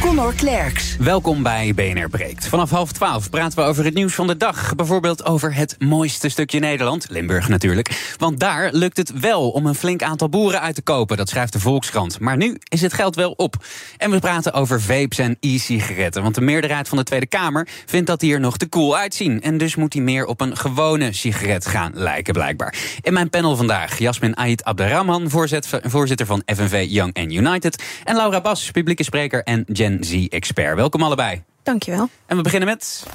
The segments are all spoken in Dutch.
Conor Klerks. Welkom bij BNR Breekt. Vanaf half twaalf praten we over het nieuws van de dag. Bijvoorbeeld over het mooiste stukje Nederland, Limburg natuurlijk. Want daar lukt het wel om een flink aantal boeren uit te kopen, dat schrijft de Volkskrant. Maar nu is het geld wel op. En we praten over vapes en e-sigaretten. Want de meerderheid van de Tweede Kamer vindt dat die er nog te cool uitzien. En dus moet die meer op een gewone sigaret gaan lijken, blijkbaar. In mijn panel vandaag Jasmin Ait Abderrahman, voorzitter van FNV Young and United. En Laura Bas, publieke spreker en Z-expert. Welkom allebei. Dankjewel. En we beginnen met...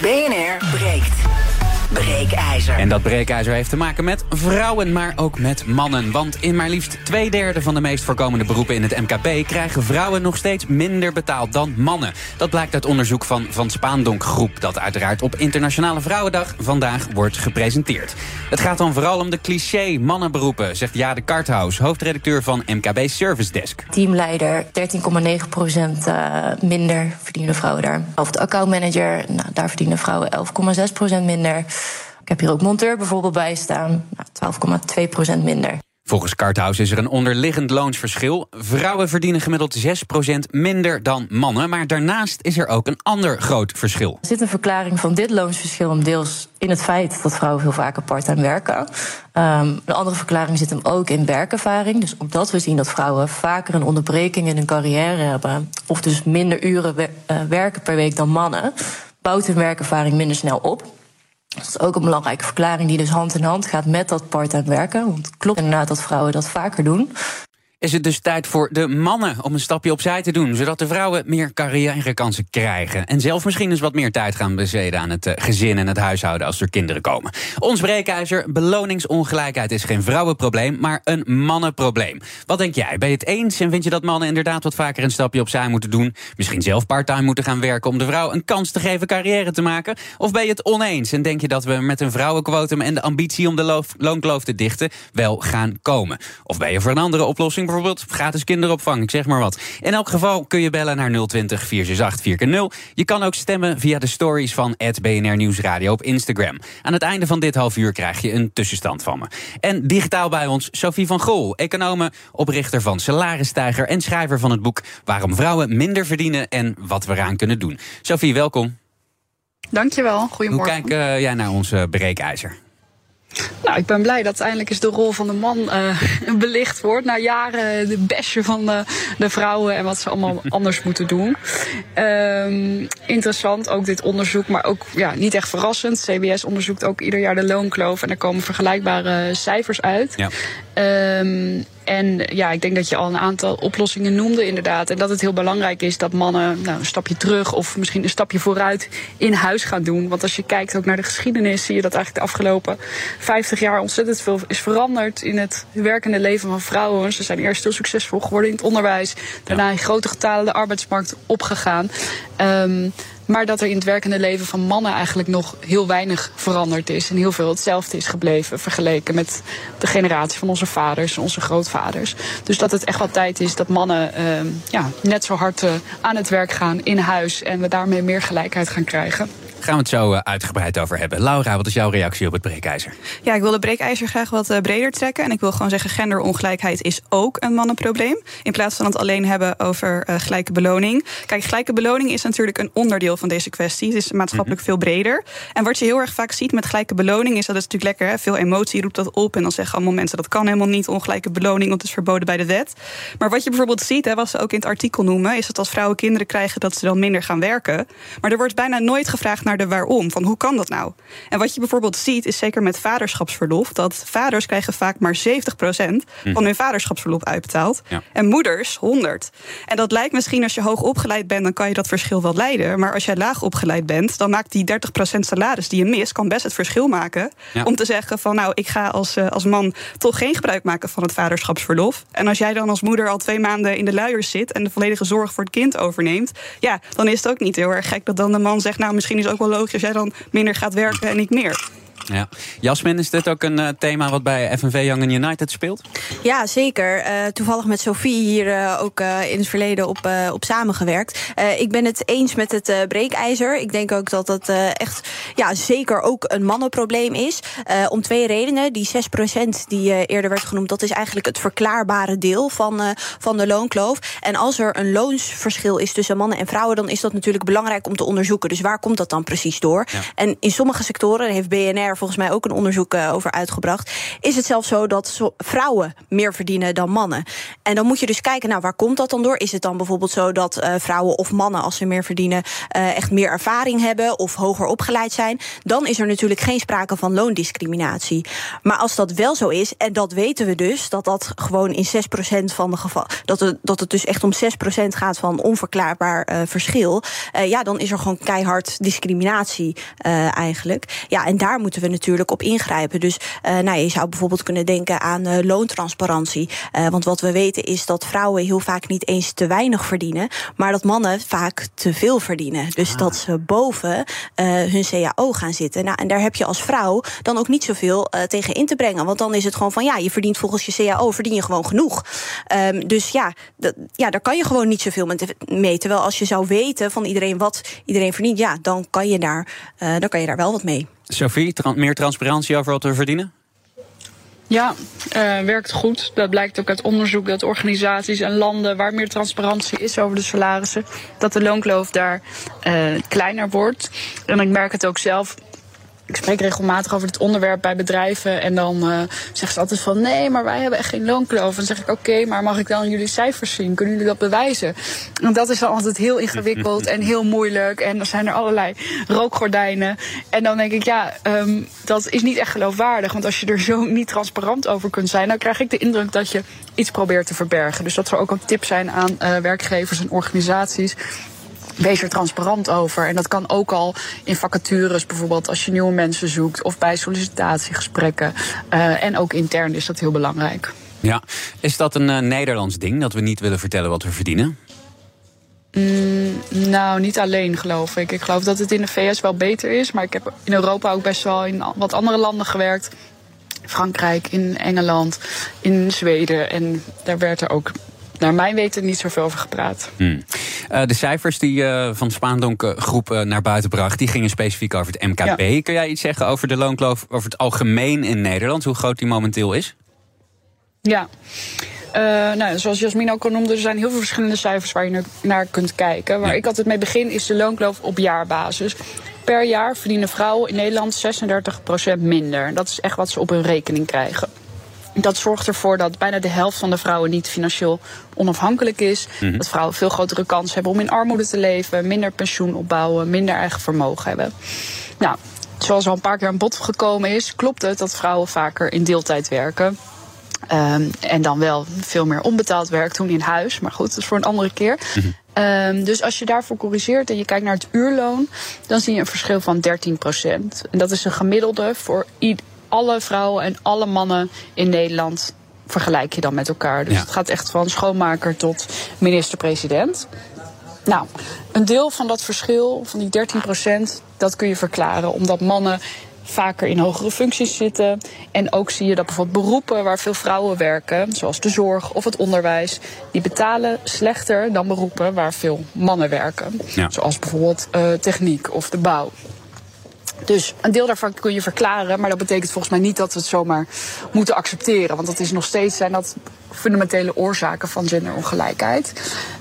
BNR breekt. Breekijzer. En dat breekijzer heeft te maken met vrouwen, maar ook met mannen. Want in maar liefst twee derde van de meest voorkomende beroepen in het MKB... krijgen vrouwen nog steeds minder betaald dan mannen. Dat blijkt uit onderzoek van Van Spaandonk Groep... dat uiteraard op Internationale Vrouwendag vandaag wordt gepresenteerd. Het gaat dan vooral om de cliché mannenberoepen... zegt Jade Karthaus, hoofdredacteur van MKB Service Desk. Teamleider, 13,9 procent uh, minder verdienen vrouwen daar. Of de accountmanager, nou, daar verdienen vrouwen 11,6 procent minder... Ik heb hier ook monteur bijvoorbeeld bij staan. Nou, 12,2% minder. Volgens Karthaus is er een onderliggend loonsverschil. Vrouwen verdienen gemiddeld 6% minder dan mannen. Maar daarnaast is er ook een ander groot verschil. Er zit een verklaring van dit loonsverschil om deels in het feit dat vrouwen veel vaker part-time werken. Um, een andere verklaring zit hem ook in werkervaring. Dus omdat we zien dat vrouwen vaker een onderbreking in hun carrière hebben, of dus minder uren werken per week dan mannen, bouwt hun werkervaring minder snel op. Dat is ook een belangrijke verklaring die dus hand in hand gaat met dat part-time werken. Want het klopt inderdaad dat vrouwen dat vaker doen is het dus tijd voor de mannen om een stapje opzij te doen, zodat de vrouwen meer carrièrekansen krijgen. En zelf misschien eens wat meer tijd gaan besteden aan het eh, gezin en het huishouden als er kinderen komen. Ons breekijzer, beloningsongelijkheid is geen vrouwenprobleem, maar een mannenprobleem. Wat denk jij? Ben je het eens en vind je dat mannen inderdaad wat vaker een stapje opzij moeten doen? Misschien zelf parttime moeten gaan werken om de vrouw een kans te geven carrière te maken? Of ben je het oneens en denk je dat we met een vrouwenquotum en de ambitie om de loonkloof te dichten wel gaan komen? Of ben je voor een andere oplossing? Bijvoorbeeld gratis kinderopvang, ik zeg maar wat. In elk geval kun je bellen naar 020 468 4x0. Je kan ook stemmen via de stories van BNR Nieuwsradio op Instagram. Aan het einde van dit half uur krijg je een tussenstand van me. En digitaal bij ons Sophie van Gol, economen, oprichter van Salarisstijger en schrijver van het boek Waarom vrouwen minder verdienen en wat we eraan kunnen doen. Sophie, welkom. Dankjewel, goedemorgen. Hoe kijk uh, jij naar ons breekijzer? Nou, ik ben blij dat eindelijk eens de rol van de man uh, belicht wordt. Na jaren de besje van de, de, vrouwen en wat ze allemaal anders moeten doen. Um, interessant, ook dit onderzoek, maar ook ja, niet echt verrassend. CBS onderzoekt ook ieder jaar de loonkloof en er komen vergelijkbare cijfers uit. Ja. Um, en ja, ik denk dat je al een aantal oplossingen noemde, inderdaad. En dat het heel belangrijk is dat mannen nou, een stapje terug of misschien een stapje vooruit in huis gaan doen. Want als je kijkt ook naar de geschiedenis, zie je dat eigenlijk de afgelopen 50 jaar ontzettend veel is veranderd in het werkende leven van vrouwen. Ze zijn eerst heel succesvol geworden in het onderwijs, daarna in grote getalen de arbeidsmarkt opgegaan. Um, maar dat er in het werkende leven van mannen eigenlijk nog heel weinig veranderd is. En heel veel hetzelfde is gebleven vergeleken met de generatie van onze vaders en onze grootvaders. Dus dat het echt wel tijd is dat mannen uh, ja, net zo hard uh, aan het werk gaan in huis. En we daarmee meer gelijkheid gaan krijgen gaan we het zo eh, uitgebreid over hebben. Laura, wat is jouw reactie op het breekijzer? Ja, ik wil de breekijzer graag wat eh, breder trekken. En ik wil gewoon zeggen, genderongelijkheid is ook een mannenprobleem. In plaats van het alleen hebben over uh, gelijke beloning. Kijk, gelijke beloning is natuurlijk een onderdeel van deze kwestie. Het is maatschappelijk mhm. veel breder. En wat je heel erg vaak ziet met gelijke beloning... is dat het natuurlijk lekker, hè? veel emotie roept dat op... en dan zeggen allemaal mensen dat kan helemaal niet, ongelijke beloning... want het is verboden bij de wet. Maar wat je bijvoorbeeld ziet, hè, wat ze ook in het artikel noemen... is dat als vrouwen kinderen krijgen, dat ze dan minder gaan werken. Maar er wordt bijna nooit gevraagd naar naar de waarom. Van hoe kan dat nou? En wat je bijvoorbeeld ziet, is zeker met vaderschapsverlof, dat vaders krijgen vaak maar 70% van hun vaderschapsverlof uitbetaald. Ja. En moeders 100. En dat lijkt misschien als je hoog opgeleid bent, dan kan je dat verschil wel leiden. Maar als jij laag opgeleid bent, dan maakt die 30% salaris die je mist, kan best het verschil maken. Ja. Om te zeggen van nou, ik ga als, eh, als man toch geen gebruik maken van het vaderschapsverlof. En als jij dan als moeder al twee maanden in de luiers zit en de volledige zorg voor het kind overneemt, ja, dan is het ook niet heel erg gek dat dan de man zegt, nou misschien is ook wel logisch als jij dan minder gaat werken en ik meer. Ja. Jasmin, is dit ook een eh, thema wat bij FNV Young and United speelt? Ja, zeker. Eh, toevallig met Sophie hier eh, ook in het verleden op, op samengewerkt. Ik ben het eens met het breekijzer. Ik denk ook dat dat echt ja, zeker ook een mannenprobleem is. Om twee redenen. Die 6% die eerder werd genoemd, dat is eigenlijk het verklaarbare deel van, van de loonkloof. En als er een loonsverschil is tussen mannen en vrouwen, dan is dat natuurlijk belangrijk om te onderzoeken. Dus waar komt dat dan precies door? Ja. En in sommige sectoren, heeft BNR volgens mij ook een onderzoek eh, over uitgebracht, is het zelfs zo dat vrouwen meer verdienen dan mannen. En dan moet je dus kijken, nou, waar komt dat dan door? Is het dan bijvoorbeeld zo dat eh, vrouwen of mannen, als ze meer verdienen, eh, echt meer ervaring hebben of hoger opgeleid zijn? Dan is er natuurlijk geen sprake van loondiscriminatie. Maar als dat wel zo is, en dat weten we dus, dat dat gewoon in 6% van de gevallen, dat het, dat het dus echt om 6% gaat van onverklaarbaar verschil, ja, dan is er gewoon keihard discriminatie eigenlijk. Ja, en daar moeten we natuurlijk op ingrijpen. Dus eh, nou, je zou bijvoorbeeld kunnen denken aan eh, loontransparantie. Eh, want wat we weten is dat vrouwen heel vaak niet eens te weinig verdienen, maar dat mannen vaak te veel verdienen. Dus dat ze boven hun CAO gaan zitten. Nou, en daar heb je als vrouw dan ook niet zoveel tegen in te brengen. Want dan is het gewoon van ja, je verdient volgens je CAO verdien je gewoon genoeg. Ehm, dus ja, dat, ja, daar kan je gewoon niet zoveel mee. Terwijl als je zou weten van iedereen wat iedereen verdient, ja, dan kan je daar, dan kan je daar wel wat mee. Sophie, meer transparantie over wat we verdienen? Ja, eh, werkt goed. Dat blijkt ook uit onderzoek dat organisaties en landen waar meer transparantie is over de salarissen, dat de loonkloof daar eh, kleiner wordt. En ik merk het ook zelf. Ik spreek regelmatig over dit onderwerp bij bedrijven. En dan eh zeggen ze altijd van nee, maar wij hebben echt geen loonkloof. En dan zeg ik oké, maar mag ik dan jullie cijfers zien? Kunnen jullie dat bewijzen? En dat is dan altijd heel ingewikkeld en heel moeilijk. En dan zijn er allerlei rookgordijnen. En dan denk ik, ja, ehm, dat is niet echt geloofwaardig. Want als je er zo niet transparant over kunt zijn, dan krijg ik de indruk dat je iets probeert te verbergen. Dus dat zou ook een tip zijn aan eh, werkgevers en organisaties. Wees er transparant over. En dat kan ook al in vacatures, bijvoorbeeld als je nieuwe mensen zoekt of bij sollicitatiegesprekken. Eh, en ook intern is dat heel belangrijk. Ja. Is dat een eh, Nederlands ding, dat we niet willen vertellen wat we verdienen? Mm, nou, niet alleen geloof ik. Ik geloof dat het in de VS wel beter is. Maar ik heb in Europa ook best wel in wat andere landen gewerkt. Frankrijk, in Engeland, in Zweden. En daar werd er ook, naar mijn weten, niet zoveel over gepraat. Hmm. Eh, de cijfers die eh, van Spaandonk eh, groep naar buiten bracht, die gingen specifiek over het MKB. Kun jij iets zeggen over de loonkloof, over het algemeen in Nederland, hoe groot die momenteel is? Ja. Nou, zoals Jasmin ook al noemde, er zijn heel veel verschillende cijfers waar je naar- naar kunt kijken. Waar Ja. ik altijd mee begin is de loonkloof op jaarbasis. Per jaar verdienen vrouwen in Nederland 36% minder. Dat is echt wat ze op hun rekening krijgen. Dat zorgt ervoor dat bijna de helft van de vrouwen niet financieel onafhankelijk is. Dat vrouwen veel grotere kans hebben om in armoede te leven, minder pensioen opbouwen, minder eigen vermogen hebben. Nou, zoals al een paar keer aan bod gekomen is, klopt het dat vrouwen vaker in deeltijd werken. Ehm, en dan wel veel meer onbetaald werk doen in huis. Maar goed, dat is voor een andere keer. Ehm, dus als je daarvoor corrigeert en je kijkt naar het uurloon, dan zie je een verschil van 13% En dat is een gemiddelde voor alle vrouwen en alle mannen in Nederland. Vergelijk je dan met elkaar. Dus Ja. het gaat echt van schoonmaker tot minister-president. Nou, een deel van dat verschil, van die 13 dat kun je verklaren. Omdat mannen vaker in hogere functies zitten. En ook zie je dat bijvoorbeeld beroepen waar veel vrouwen werken, zoals de zorg of het onderwijs, die betalen slechter dan beroepen waar veel mannen werken. Ja. Zoals bijvoorbeeld eh, techniek of de bouw. Dus een deel daarvan kun je verklaren, maar dat betekent volgens mij niet dat we het zomaar moeten accepteren. Want dat is nog steeds zijn dat fundamentele oorzaken van genderongelijkheid.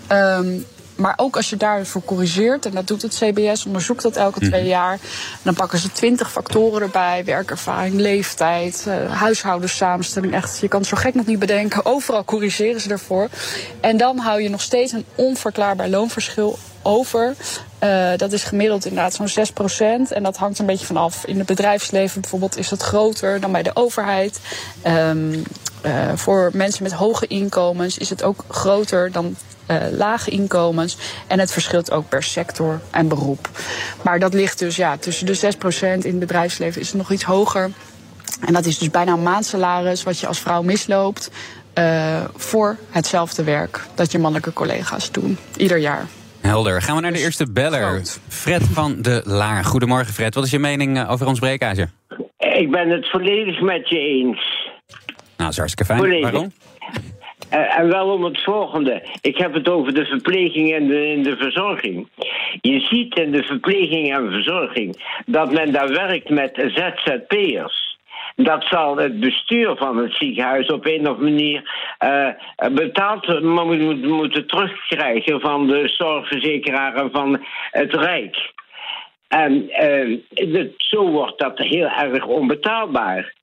Ehm, maar ook als je daarvoor corrigeert, en dat doet het CBS, onderzoekt dat elke twee jaar. Dan pakken ze twintig factoren erbij: werkervaring, leeftijd, eh, huishoudensamenstelling. Echt, je kan het zo gek nog niet bedenken. Overal corrigeren ze ervoor. En dan hou je nog steeds een onverklaarbaar loonverschil over. Uh, dat is gemiddeld inderdaad zo'n 6%. En dat hangt een beetje vanaf. In het bedrijfsleven bijvoorbeeld is dat groter dan bij de overheid. Um, uh, voor mensen met hoge inkomens is het ook groter dan uh, lage inkomens. En het verschilt ook per sector en beroep. Maar dat ligt dus ja, tussen de 6% in het bedrijfsleven is het nog iets hoger. En dat is dus bijna een maandsalaris wat je als vrouw misloopt. Voor hetzelfde werk dat je mannelijke collega's doen, ieder jaar. Helder. Gaan we naar de dus eerste beller. Fred van de Laar. Goedemorgen Fred. Wat is je mening eh, over ons breekijzer? Ik ben het volledig met je eens. Nou, dat is hartstikke fijn. Volledig. Waarom? Uh, en wel om het volgende. Ik heb het over de verpleging en de, de verzorging. Je ziet in de verpleging en verzorging dat men daar werkt met ZZP'ers dat zal het bestuur van het ziekenhuis op een of andere manier uh, betaald moeten, moeten terugkrijgen van de zorgverzekeraar en van het Rijk. En uh, zo wordt dat heel erg onbetaalbaar.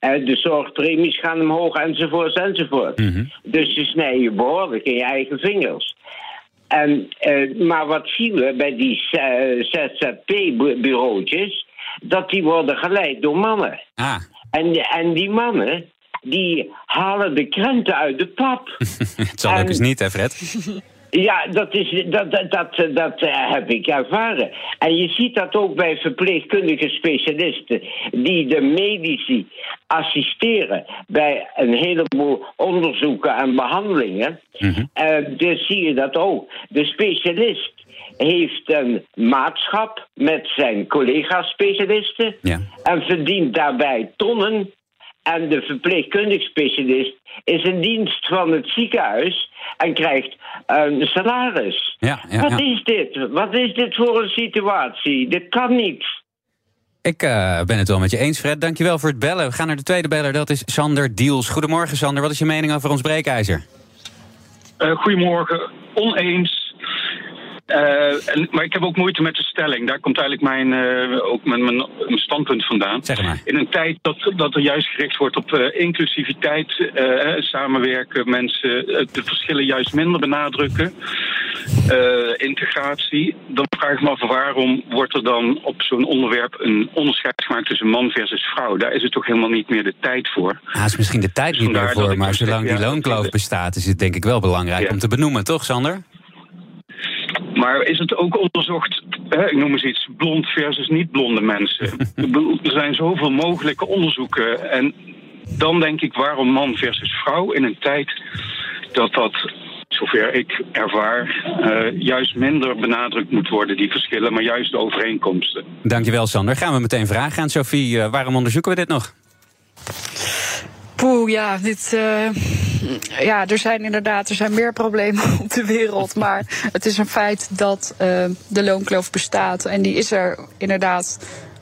de zorgpremies gaan omhoog enzovoort enzovoort. Mm Dus je snijdt je behoorlijk in je eigen vingers. En, maar wat zien we bij die ZZP-bureautjes? Dat die worden geleid door mannen. Ah. En, en die mannen, die halen de krenten uit de pap. Het zal ook eens niet, hè, Fred? Ja, dat, is, dat, dat, dat, dat uh, heb ik ervaren. En je ziet dat ook bij verpleegkundige specialisten die de medici assisteren bij een heleboel onderzoeken en behandelingen. Mm -hmm. uh, dus zie je dat ook. De specialist heeft een maatschap met zijn collega-specialisten ja. en verdient daarbij tonnen. En de verpleegkundig specialist is in dienst van het ziekenhuis en krijgt een salaris. Ja, ja, Wat is dit? Wat is dit voor een situatie? Dit kan niet. Ik uh, ben het wel met je eens, Fred. Dankjewel voor het bellen. We gaan naar de tweede beller, dat is Sander Diels. Goedemorgen, Sander. Wat is je mening over ons breekijzer? Uh, goedemorgen. Oneens uh, en, maar ik heb ook moeite met de stelling. Daar komt eigenlijk mijn, uh, ook mijn, mijn, mijn, standpunt vandaan. Zeg maar. In een tijd dat, dat er juist gericht wordt op uh, inclusiviteit, samenwerken, mensen de verschillen juist minder benadrukken, integratie, dan vraag ik me af waarom wordt er dan op zo'n onderwerp een onderscheid gemaakt tussen man versus vrouw? Daar is het toch helemaal niet meer de tijd voor. Ah, is misschien de tijd niet meer voor, maar zolang die loonkloof bestaat, is het denk ik wel belangrijk ja. om te benoemen, toch, Sander? Maar is het ook onderzocht, hè, ik noem eens iets, blond versus niet blonde mensen? er zijn zoveel mogelijke onderzoeken. En dan denk ik, waarom man versus vrouw in een tijd dat dat zover ik ervaar, uh, juist minder benadrukt moet worden, die verschillen, maar juist de overeenkomsten. Dankjewel, Sander. Gaan we meteen vragen aan Sophie. Uh, waarom onderzoeken we dit nog? Poeh, ja, dit. Uh, ja, er zijn inderdaad er zijn meer problemen op de wereld. Maar het is een feit dat uh, de loonkloof bestaat. En die is er inderdaad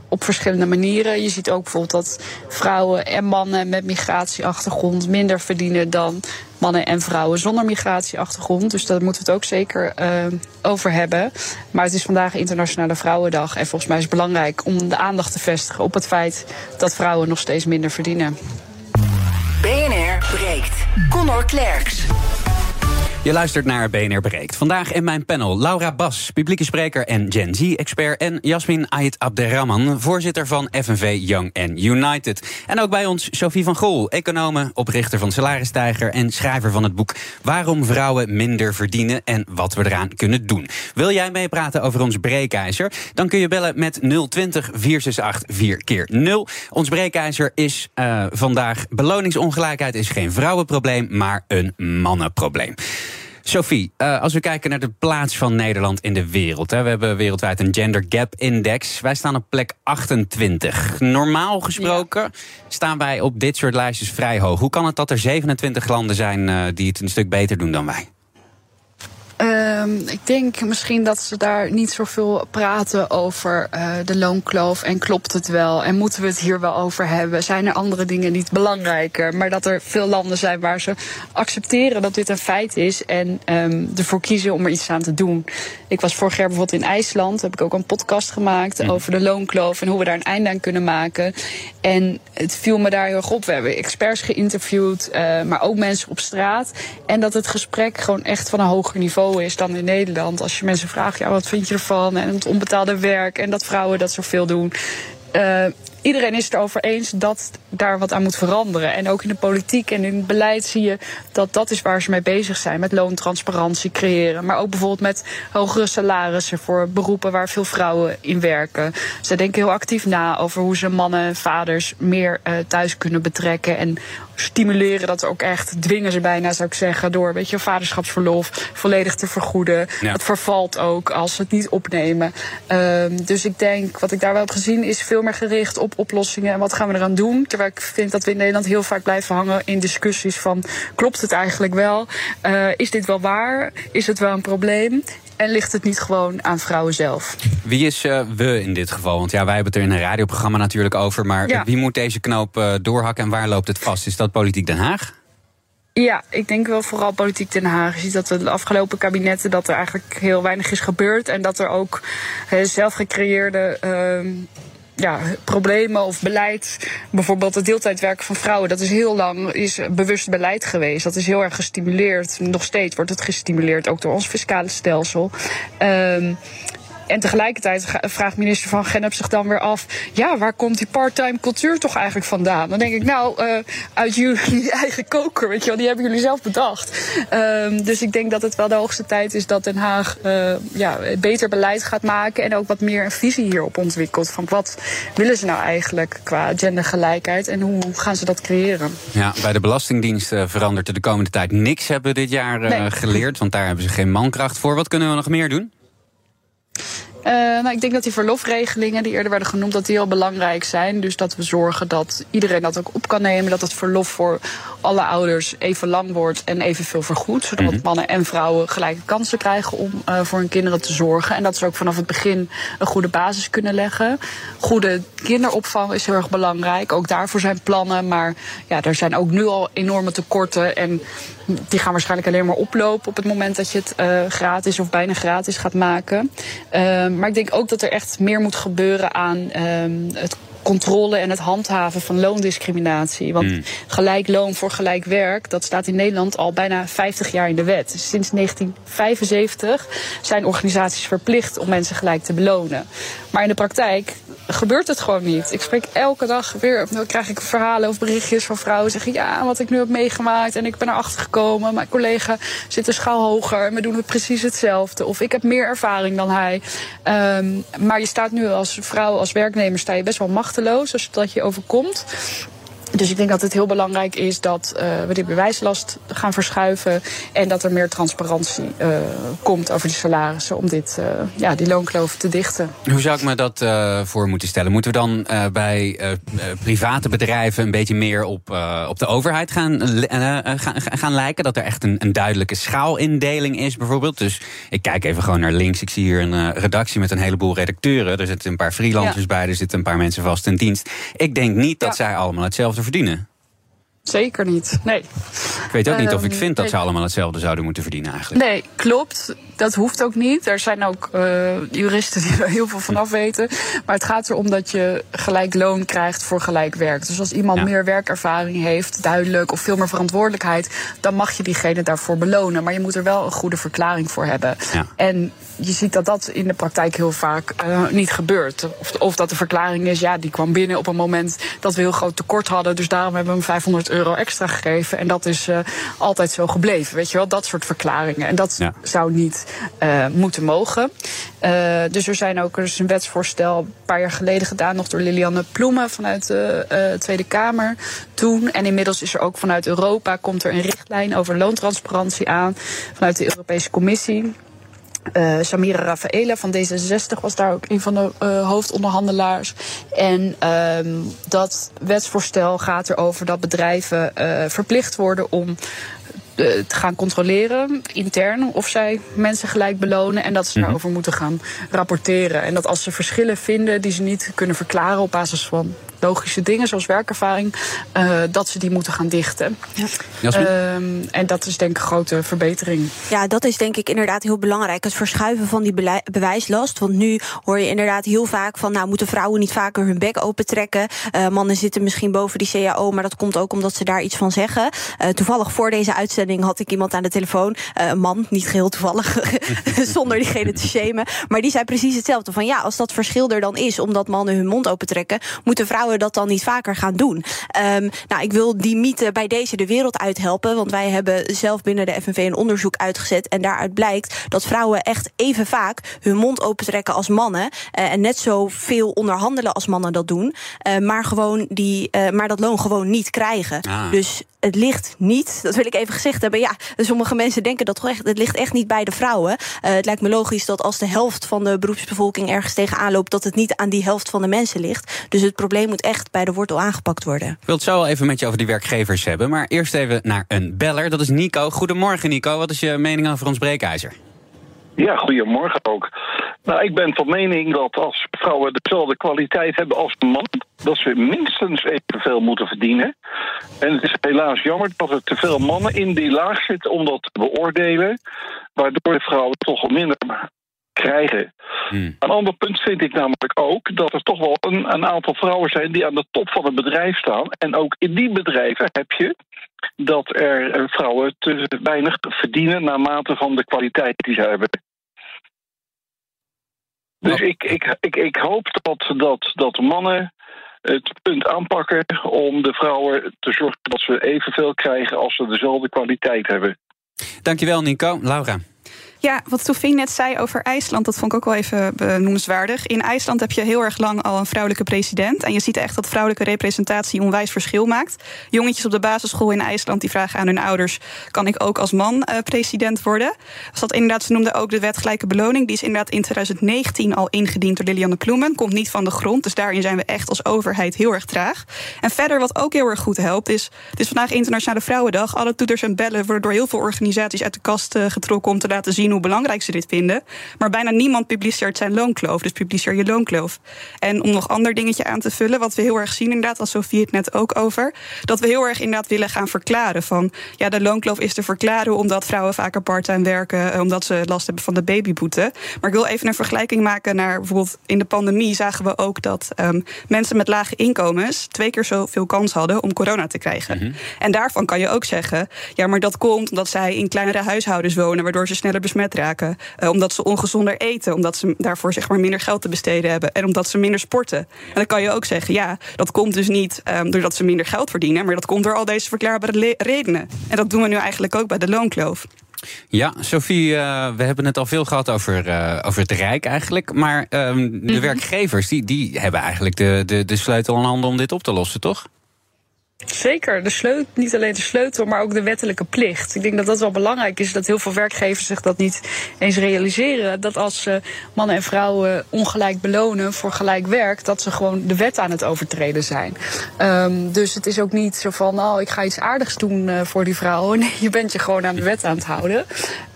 op verschillende manieren. Je ziet ook bijvoorbeeld dat vrouwen en mannen met migratieachtergrond minder verdienen dan mannen en vrouwen zonder migratieachtergrond. Dus daar moeten we het ook zeker uh, over hebben. Maar het is vandaag Internationale Vrouwendag. En volgens mij is het belangrijk om de aandacht te vestigen op het feit dat vrouwen nog steeds minder verdienen. BNR breekt. Conor Klerks. Je luistert naar BNR Breekt. Vandaag in mijn panel Laura Bas, publieke spreker en Gen Z-expert... en Jasmin Ait Abderrahman, voorzitter van FNV Young and United. En ook bij ons Sophie van Gol, econome, oprichter van Salarisstijger... en schrijver van het boek Waarom vrouwen minder verdienen... en wat we eraan kunnen doen. Wil jij meepraten over ons breekijzer? Dan kun je bellen met 020 468 4 keer 0 Ons breekijzer is uh, vandaag... beloningsongelijkheid is geen vrouwenprobleem, maar een mannenprobleem. Sophie, uh, als we kijken naar de plaats van Nederland in de wereld. Hè, we hebben wereldwijd een Gender Gap Index. Wij staan op plek 28. Normaal gesproken ja. staan wij op dit soort lijstjes vrij hoog. Hoe kan het dat er 27 landen zijn uh, die het een stuk beter doen dan wij? Um, ik denk misschien dat ze daar niet zoveel praten over uh, de loonkloof. En klopt het wel? En moeten we het hier wel over hebben? Zijn er andere dingen niet belangrijker? Maar dat er veel landen zijn waar ze accepteren dat dit een feit is. En um, ervoor kiezen om er iets aan te doen. Ik was vorig jaar bijvoorbeeld in IJsland. Heb ik ook een podcast gemaakt mm. over de loonkloof. En hoe we daar een einde aan kunnen maken. En het viel me daar heel erg op. We hebben experts geïnterviewd. Uh, maar ook mensen op straat. En dat het gesprek gewoon echt van een hoger niveau is dan in Nederland. Als je mensen vraagt, ja, wat vind je ervan? En het onbetaalde werk en dat vrouwen dat zoveel doen. Uh, iedereen is het erover eens dat daar wat aan moet veranderen. En ook in de politiek en in het beleid zie je dat dat is waar ze mee bezig zijn. Met loontransparantie creëren. Maar ook bijvoorbeeld met hogere salarissen voor beroepen waar veel vrouwen in werken. Ze denken heel actief na over hoe ze mannen en vaders meer uh, thuis kunnen betrekken. En stimuleren dat ook echt, dwingen ze bijna zou ik zeggen, door weet je, vaderschapsverlof volledig te vergoeden. Ja. Het vervalt ook als ze het niet opnemen. Uh, dus ik denk, wat ik daar wel heb gezien, is veel meer gericht op oplossingen en wat gaan we eraan doen. Terwijl ik vind dat we in Nederland heel vaak blijven hangen in discussies van klopt het eigenlijk wel? Uh, is dit wel waar? Is het wel een probleem? En ligt het niet gewoon aan vrouwen zelf? Wie is uh, we in dit geval? Want ja, wij hebben het er in een radioprogramma natuurlijk over. Maar ja. wie moet deze knoop uh, doorhakken en waar loopt het vast? Is dat politiek Den Haag? Ja, ik denk wel vooral politiek Den Haag. Je ziet dat de afgelopen kabinetten dat er eigenlijk heel weinig is gebeurd. En dat er ook uh, zelfgecreëerde uh, ja, problemen of beleid. Bijvoorbeeld het deeltijdwerken van vrouwen. Dat is heel lang is bewust beleid geweest. Dat is heel erg gestimuleerd. Nog steeds wordt het gestimuleerd, ook door ons fiscale stelsel. Um, en tegelijkertijd vraagt minister Van Gennep zich dan weer af... ja, waar komt die parttime cultuur toch eigenlijk vandaan? Dan denk ik, nou, uh, uit jullie eigen koker, weet je wel. Die hebben jullie zelf bedacht. Um, dus ik denk dat het wel de hoogste tijd is dat Den Haag... Uh, ja, beter beleid gaat maken... en ook wat meer een visie hierop ontwikkelt. Van wat willen ze nou eigenlijk qua gendergelijkheid... en hoe gaan ze dat creëren? Ja, bij de Belastingdienst uh, verandert er de komende tijd niks... hebben we dit jaar nee. geleerd, want daar hebben ze geen mankracht voor. Wat kunnen we nog meer doen? Uh, nou, ik denk dat die verlofregelingen die eerder werden genoemd, dat die heel belangrijk zijn. Dus dat we zorgen dat iedereen dat ook op kan nemen. Dat het verlof voor alle ouders even lang wordt en evenveel vergoed. Zodat mm -hmm. mannen en vrouwen gelijke kansen krijgen om uh, voor hun kinderen te zorgen. En dat ze ook vanaf het begin een goede basis kunnen leggen. Goede kinderopvang is heel erg belangrijk. Ook daarvoor zijn plannen. Maar ja, er zijn ook nu al enorme tekorten. En die gaan waarschijnlijk alleen maar oplopen op het moment dat je het uh, gratis of bijna gratis gaat maken. Uh, maar ik denk ook dat er echt meer moet gebeuren aan uh, het controle en het handhaven van loondiscriminatie. Want mm. gelijk loon voor gelijk werk, dat staat in Nederland al bijna 50 jaar in de wet. Dus sinds 1975 zijn organisaties verplicht om mensen gelijk te belonen. Maar in de praktijk gebeurt het gewoon niet. Ik spreek elke dag weer, dan krijg ik verhalen of berichtjes van vrouwen zeggen ja, wat ik nu heb meegemaakt en ik ben erachter gekomen. Mijn collega zit een schaal hoger en we doen het precies hetzelfde. Of ik heb meer ervaring dan hij. Um, maar je staat nu als vrouw, als werknemer, sta je best wel machteloos als dat je overkomt. Dus ik denk dat het heel belangrijk is dat uh, we de bewijslast gaan verschuiven. En dat er meer transparantie uh, komt over die salarissen. Om dit, uh, ja, die loonkloof te dichten. Hoe zou ik me dat voor moeten stellen? Moeten we dan bij private bedrijven een beetje meer op, op de overheid gaan, gaan, gaan lijken? Dat er echt een, een, duidelijke schaalindeling is, bijvoorbeeld. Dus ik kijk even gewoon naar links. Ik zie hier een redactie met een heleboel redacteuren. Er zitten een paar freelancers ja. bij. Er zitten een paar mensen vast in dienst. Ik denk niet dat ja. zij allemaal hetzelfde verdienen. Zeker niet, nee. Ik weet ook niet of ik vind dat ze allemaal hetzelfde zouden moeten verdienen eigenlijk. Nee, klopt. Dat hoeft ook niet. Er zijn ook uh, juristen die er heel veel van af weten. Maar het gaat erom dat je gelijk loon krijgt voor gelijk werk. Dus als iemand ja. meer werkervaring heeft, duidelijk, of veel meer verantwoordelijkheid, dan mag je diegene daarvoor belonen. Maar je moet er wel een goede verklaring voor hebben. Ja. En je ziet dat dat in de praktijk heel vaak uh, niet gebeurt. Of, of dat de verklaring is, ja, die kwam binnen op een moment dat we heel groot tekort hadden. Dus daarom hebben we hem 500 euro extra gegeven. En dat is uh, altijd zo gebleven. Weet je wel, dat soort verklaringen. En dat ja. zou niet uh, moeten mogen. Dus er zijn ook er is een wetsvoorstel een paar jaar geleden gedaan, nog door Lilianne Ploemen vanuit de Tweede Kamer toen. En inmiddels is er ook vanuit Europa komt er een richtlijn over loontransparantie aan. Vanuit de Europese Commissie. Uh, Samira Rafaela van D66 was daar ook een van de uh, hoofdonderhandelaars. En uh, dat wetsvoorstel gaat erover dat bedrijven uh, verplicht worden om te gaan controleren intern of zij mensen gelijk belonen en dat ze daarover moeten gaan rapporteren. En dat als ze verschillen vinden die ze niet kunnen verklaren op basis van logische dingen zoals werkervaring, uh, dat ze die moeten gaan dichten. Ja. Um, en dat is denk ik een grote verbetering. Ja, dat is denk ik inderdaad heel belangrijk. Het verschuiven van die bewijslast. Want nu hoor je inderdaad heel vaak van, nou moeten vrouwen niet vaker hun bek opentrekken. Uh, mannen zitten misschien boven die CAO, maar dat komt ook omdat ze daar iets van zeggen. Uh, toevallig voor deze uitzending had ik iemand aan de telefoon, een man, niet geheel toevallig, zonder diegene te shamen. Maar die zei precies hetzelfde. Van ja, als dat verschil er dan is, omdat mannen hun mond opentrekken, moeten vrouwen dat dan niet vaker gaan doen. Um, nou, ik wil die mythe bij deze de wereld uithelpen. Want wij hebben zelf binnen de FNV een onderzoek uitgezet. En daaruit blijkt dat vrouwen echt even vaak hun mond opentrekken als mannen. Uh, en net zo veel onderhandelen als mannen dat doen. Uh, maar, gewoon die, uh, maar dat loon gewoon niet krijgen. Ah. Dus het ligt niet, dat wil ik even gezegd hebben. Ja, sommige mensen denken dat echt, het ligt echt niet bij de vrouwen. Uh, het lijkt me logisch dat als de helft van de beroepsbevolking ergens tegenaan loopt, dat het niet aan die helft van de mensen ligt. Dus het probleem moet echt bij de wortel aangepakt worden. Ik wil het zo even met je over die werkgevers hebben. Maar eerst even naar een beller. Dat is Nico. Goedemorgen, Nico. Wat is je mening over ons breekijzer? Ja, goedemorgen ook. Nou, ik ben van mening dat als vrouwen dezelfde kwaliteit hebben als een man, dat ze minstens evenveel moeten verdienen. En het is helaas jammer dat er te veel mannen in die laag zitten om dat te beoordelen, waardoor de vrouwen toch minder krijgen. Hmm. Een ander punt vind ik namelijk ook dat er toch wel een, een, aantal vrouwen zijn die aan de top van het bedrijf staan. En ook in die bedrijven heb je dat er vrouwen te weinig verdienen naarmate van de kwaliteit die ze hebben. Dus ik, ik, ik, ik hoop dat, dat, dat mannen het punt aanpakken om de vrouwen te zorgen dat ze evenveel krijgen als ze dezelfde kwaliteit hebben. Dankjewel, Nico. Laura. Ja, wat Sofie net zei over IJsland, dat vond ik ook wel even benoemenswaardig. In IJsland heb je heel erg lang al een vrouwelijke president. En je ziet echt dat vrouwelijke representatie onwijs verschil maakt. Jongetjes op de basisschool in IJsland die vragen aan hun ouders: kan ik ook als man uh, president worden? Dat inderdaad, ze noemden ook de wet gelijke beloning. Die is inderdaad in 2019 al ingediend door Lilianne Ploemen. Komt niet van de grond. Dus daarin zijn we echt als overheid heel erg traag. En verder, wat ook heel erg goed helpt, is: het is vandaag Internationale Vrouwendag. Alle toeters en bellen worden door heel veel organisaties uit de kast uh, getrokken om te laten zien hoe belangrijk ze dit vinden. Maar bijna niemand publiceert zijn loonkloof. Dus publiceer je loonkloof. En om nog ander dingetje aan te vullen, wat we heel erg zien, inderdaad, als Sofie het net ook over. Dat we heel erg inderdaad willen gaan verklaren. Van ja, de loonkloof is te verklaren omdat vrouwen vaker parttime werken. Eh, omdat ze last hebben van de babyboete. Maar ik wil even een vergelijking maken naar bijvoorbeeld in de pandemie zagen we ook dat um, mensen met lage inkomens twee keer zoveel kans hadden om corona te krijgen. Mm -hmm. En daarvan kan je ook zeggen, ja, maar dat komt omdat zij in kleinere huishoudens wonen, waardoor ze sneller besmet raken. Uh, omdat ze ongezonder eten. Omdat ze daarvoor zeg maar minder geld te besteden hebben. En omdat ze minder sporten. En dan kan je ook zeggen, ja, dat komt dus niet um, doordat ze minder geld verdienen. Maar dat komt door al deze verklaarbare redenen. En dat doen we nu eigenlijk ook bij de loonkloof. Ja, Sophie, uh, we hebben het al veel gehad over, uh, over het Rijk eigenlijk. Maar um, de mm -hmm. werkgevers die, die hebben eigenlijk de, de, de sleutel in handen om dit op te lossen, toch? Zeker, de sleutel, niet alleen de sleutel, maar ook de wettelijke plicht. Ik denk dat dat wel belangrijk is, dat heel veel werkgevers zich dat niet eens realiseren. Dat als ze mannen en vrouwen ongelijk belonen voor gelijk werk, dat ze gewoon de wet aan het overtreden zijn. Um, dus het is ook niet zo van, nou, ik ga iets aardigs doen uh, voor die vrouwen. Nee, je bent je gewoon aan de wet aan het houden.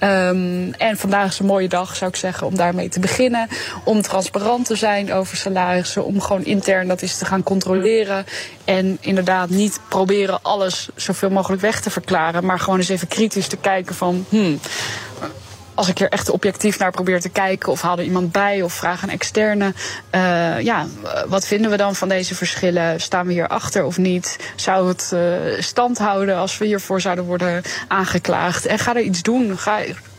Um, en vandaag is een mooie dag, zou ik zeggen, om daarmee te beginnen. Om transparant te zijn over salarissen, om gewoon intern dat eens te gaan controleren. En inderdaad niet proberen alles zoveel mogelijk weg te verklaren. Maar gewoon eens even kritisch te kijken van. Hmm, als ik er echt objectief naar probeer te kijken, of haal er iemand bij, of vraag een externe. Uh, ja, wat vinden we dan van deze verschillen? Staan we hier achter of niet? Zou het uh, stand houden als we hiervoor zouden worden aangeklaagd? En ga er iets doen. Ga,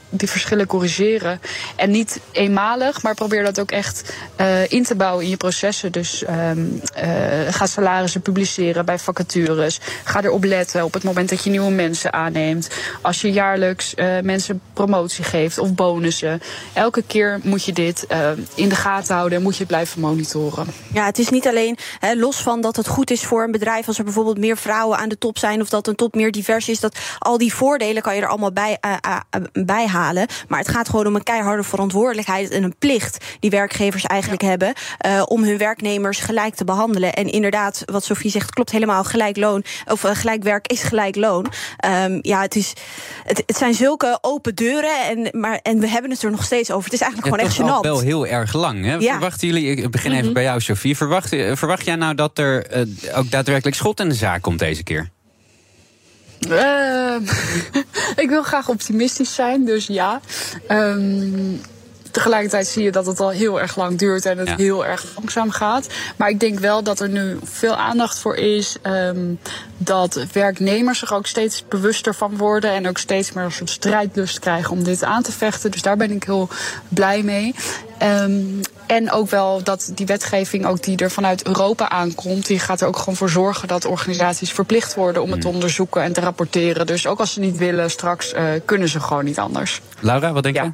die verschillen corrigeren. En niet eenmalig, maar probeer dat ook echt uh, in te bouwen in je processen. Dus um, uh, ga salarissen publiceren bij vacatures. Ga erop letten op het moment dat je nieuwe mensen aanneemt. Als je jaarlijks uh, mensen promotie geeft of bonussen. Elke keer moet je dit in de gaten houden en moet je het blijven monitoren. Ja, het is niet alleen los van dat het goed is voor een bedrijf als er bijvoorbeeld meer vrouwen aan de top zijn of dat een top meer divers is. Dat al die voordelen kan je er allemaal bij, bij halen halen. Maar het gaat gewoon om een keiharde verantwoordelijkheid en een plicht die werkgevers eigenlijk hebben uh, om hun werknemers gelijk te behandelen. En inderdaad, wat Sofie zegt, klopt helemaal. Gelijk loon of uh, gelijk werk is gelijk loon. Um, ja, het, is, het, het, zijn zulke open deuren en, maar, en we hebben het er nog steeds over. Het is eigenlijk gewoon echt gênant. wel heel erg lang. Hè? Ja. Verwachten jullie, ik begin even mm -hmm. bij jou, Sofie. Verwacht, verwacht jij nou dat er uh, ook daadwerkelijk schot in de zaak komt deze keer? Uh, ik wil graag optimistisch zijn, dus ja. Um, tegelijkertijd zie je dat het al heel erg lang duurt en het ja. heel erg langzaam gaat. Maar ik denk wel dat er nu veel aandacht voor is. Um, dat werknemers zich ook steeds bewuster van worden. En ook steeds meer een soort strijdlust krijgen om dit aan te vechten. Dus daar ben ik heel blij mee. Um, en ook wel dat die wetgeving ook die er vanuit Europa aankomt, die gaat er ook gewoon voor zorgen dat organisaties verplicht worden om het te onderzoeken en te rapporteren. Dus ook als ze niet willen, straks uh, kunnen ze gewoon niet anders. Laura, wat denk je? Ja.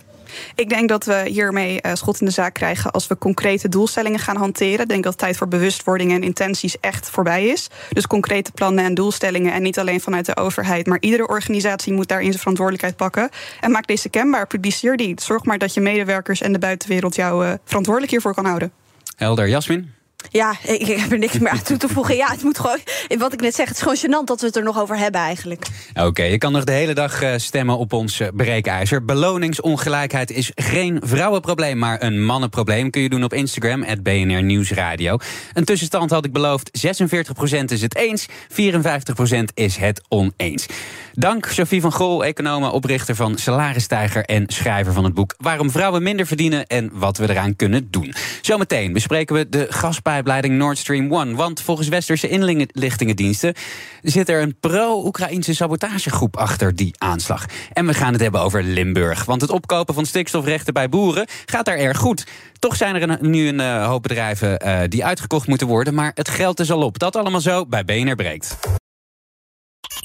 Ik denk dat we hiermee uh, schot in de zaak krijgen als we concrete doelstellingen gaan hanteren. Ik denk dat tijd voor bewustwording en intenties echt voorbij is. Dus concrete plannen en doelstellingen en niet alleen vanuit de overheid. Maar iedere organisatie moet daarin zijn verantwoordelijkheid pakken. En maak deze kenbaar, publiceer die. Zorg maar dat je medewerkers en de buitenwereld jou uh, verantwoordelijk hiervoor kan houden. Helder, Jasmin? Ja, ik heb er niks meer aan toe te voegen. Ja, het moet gewoon. Wat ik net zeg, het is gewoon gênant dat we het er nog over hebben eigenlijk. Oké, je kan nog de hele dag stemmen op ons breekijzer. Beloningsongelijkheid is geen vrouwenprobleem, maar een mannenprobleem. Kun je doen op Instagram, het BNR Nieuwsradio. Een tussenstand had ik beloofd. 46% is het eens, 54% is het oneens. Dank Sophie van Gol, econoom, oprichter van Salarisstijger en schrijver van het boek Waarom vrouwen minder verdienen en wat we eraan kunnen doen. Zometeen bespreken we de Nord Stream 1. Want volgens westerse inlichtingendiensten zit er een pro-Oekraïnse sabotagegroep achter die aanslag. En we gaan het hebben over Limburg. Want het opkopen van stikstofrechten bij boeren gaat daar erg goed. Toch zijn er nu een uh, hoop bedrijven uh, die uitgekocht moeten worden, maar het geld is al op. Dat allemaal zo bij BNR Breekt.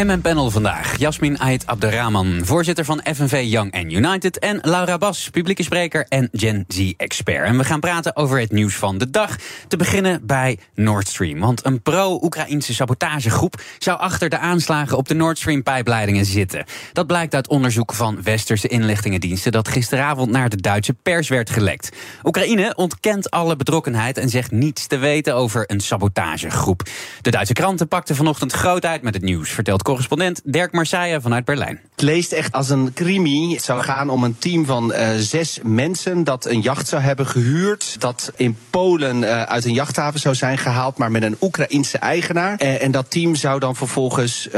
En mijn panel vandaag. Jasmin Ait Abderrahman, voorzitter van FNV Young and United. En Laura Bas, publieke spreker en Gen Z-expert. En we gaan praten over het nieuws van de dag. Te beginnen bij Nord Stream. Want een pro-Oekraïnse sabotagegroep zou achter de aanslagen op de Nord Stream-pijpleidingen zitten. Dat blijkt uit onderzoek van westerse inlichtingendiensten... dat gisteravond naar de Duitse pers werd gelekt. Oekraïne ontkent alle betrokkenheid en zegt niets te weten over een sabotagegroep. De Duitse kranten pakten vanochtend groot uit met het nieuws, vertelt correspondent Dirk Marseille vanuit Berlijn. Het leest echt als een crimi. Het zou gaan om een team van uh, zes mensen dat een jacht zou hebben gehuurd. Dat in Polen uh, uit een jachthaven zou zijn gehaald, maar met een Oekraïense eigenaar. Uh, en dat team zou dan vervolgens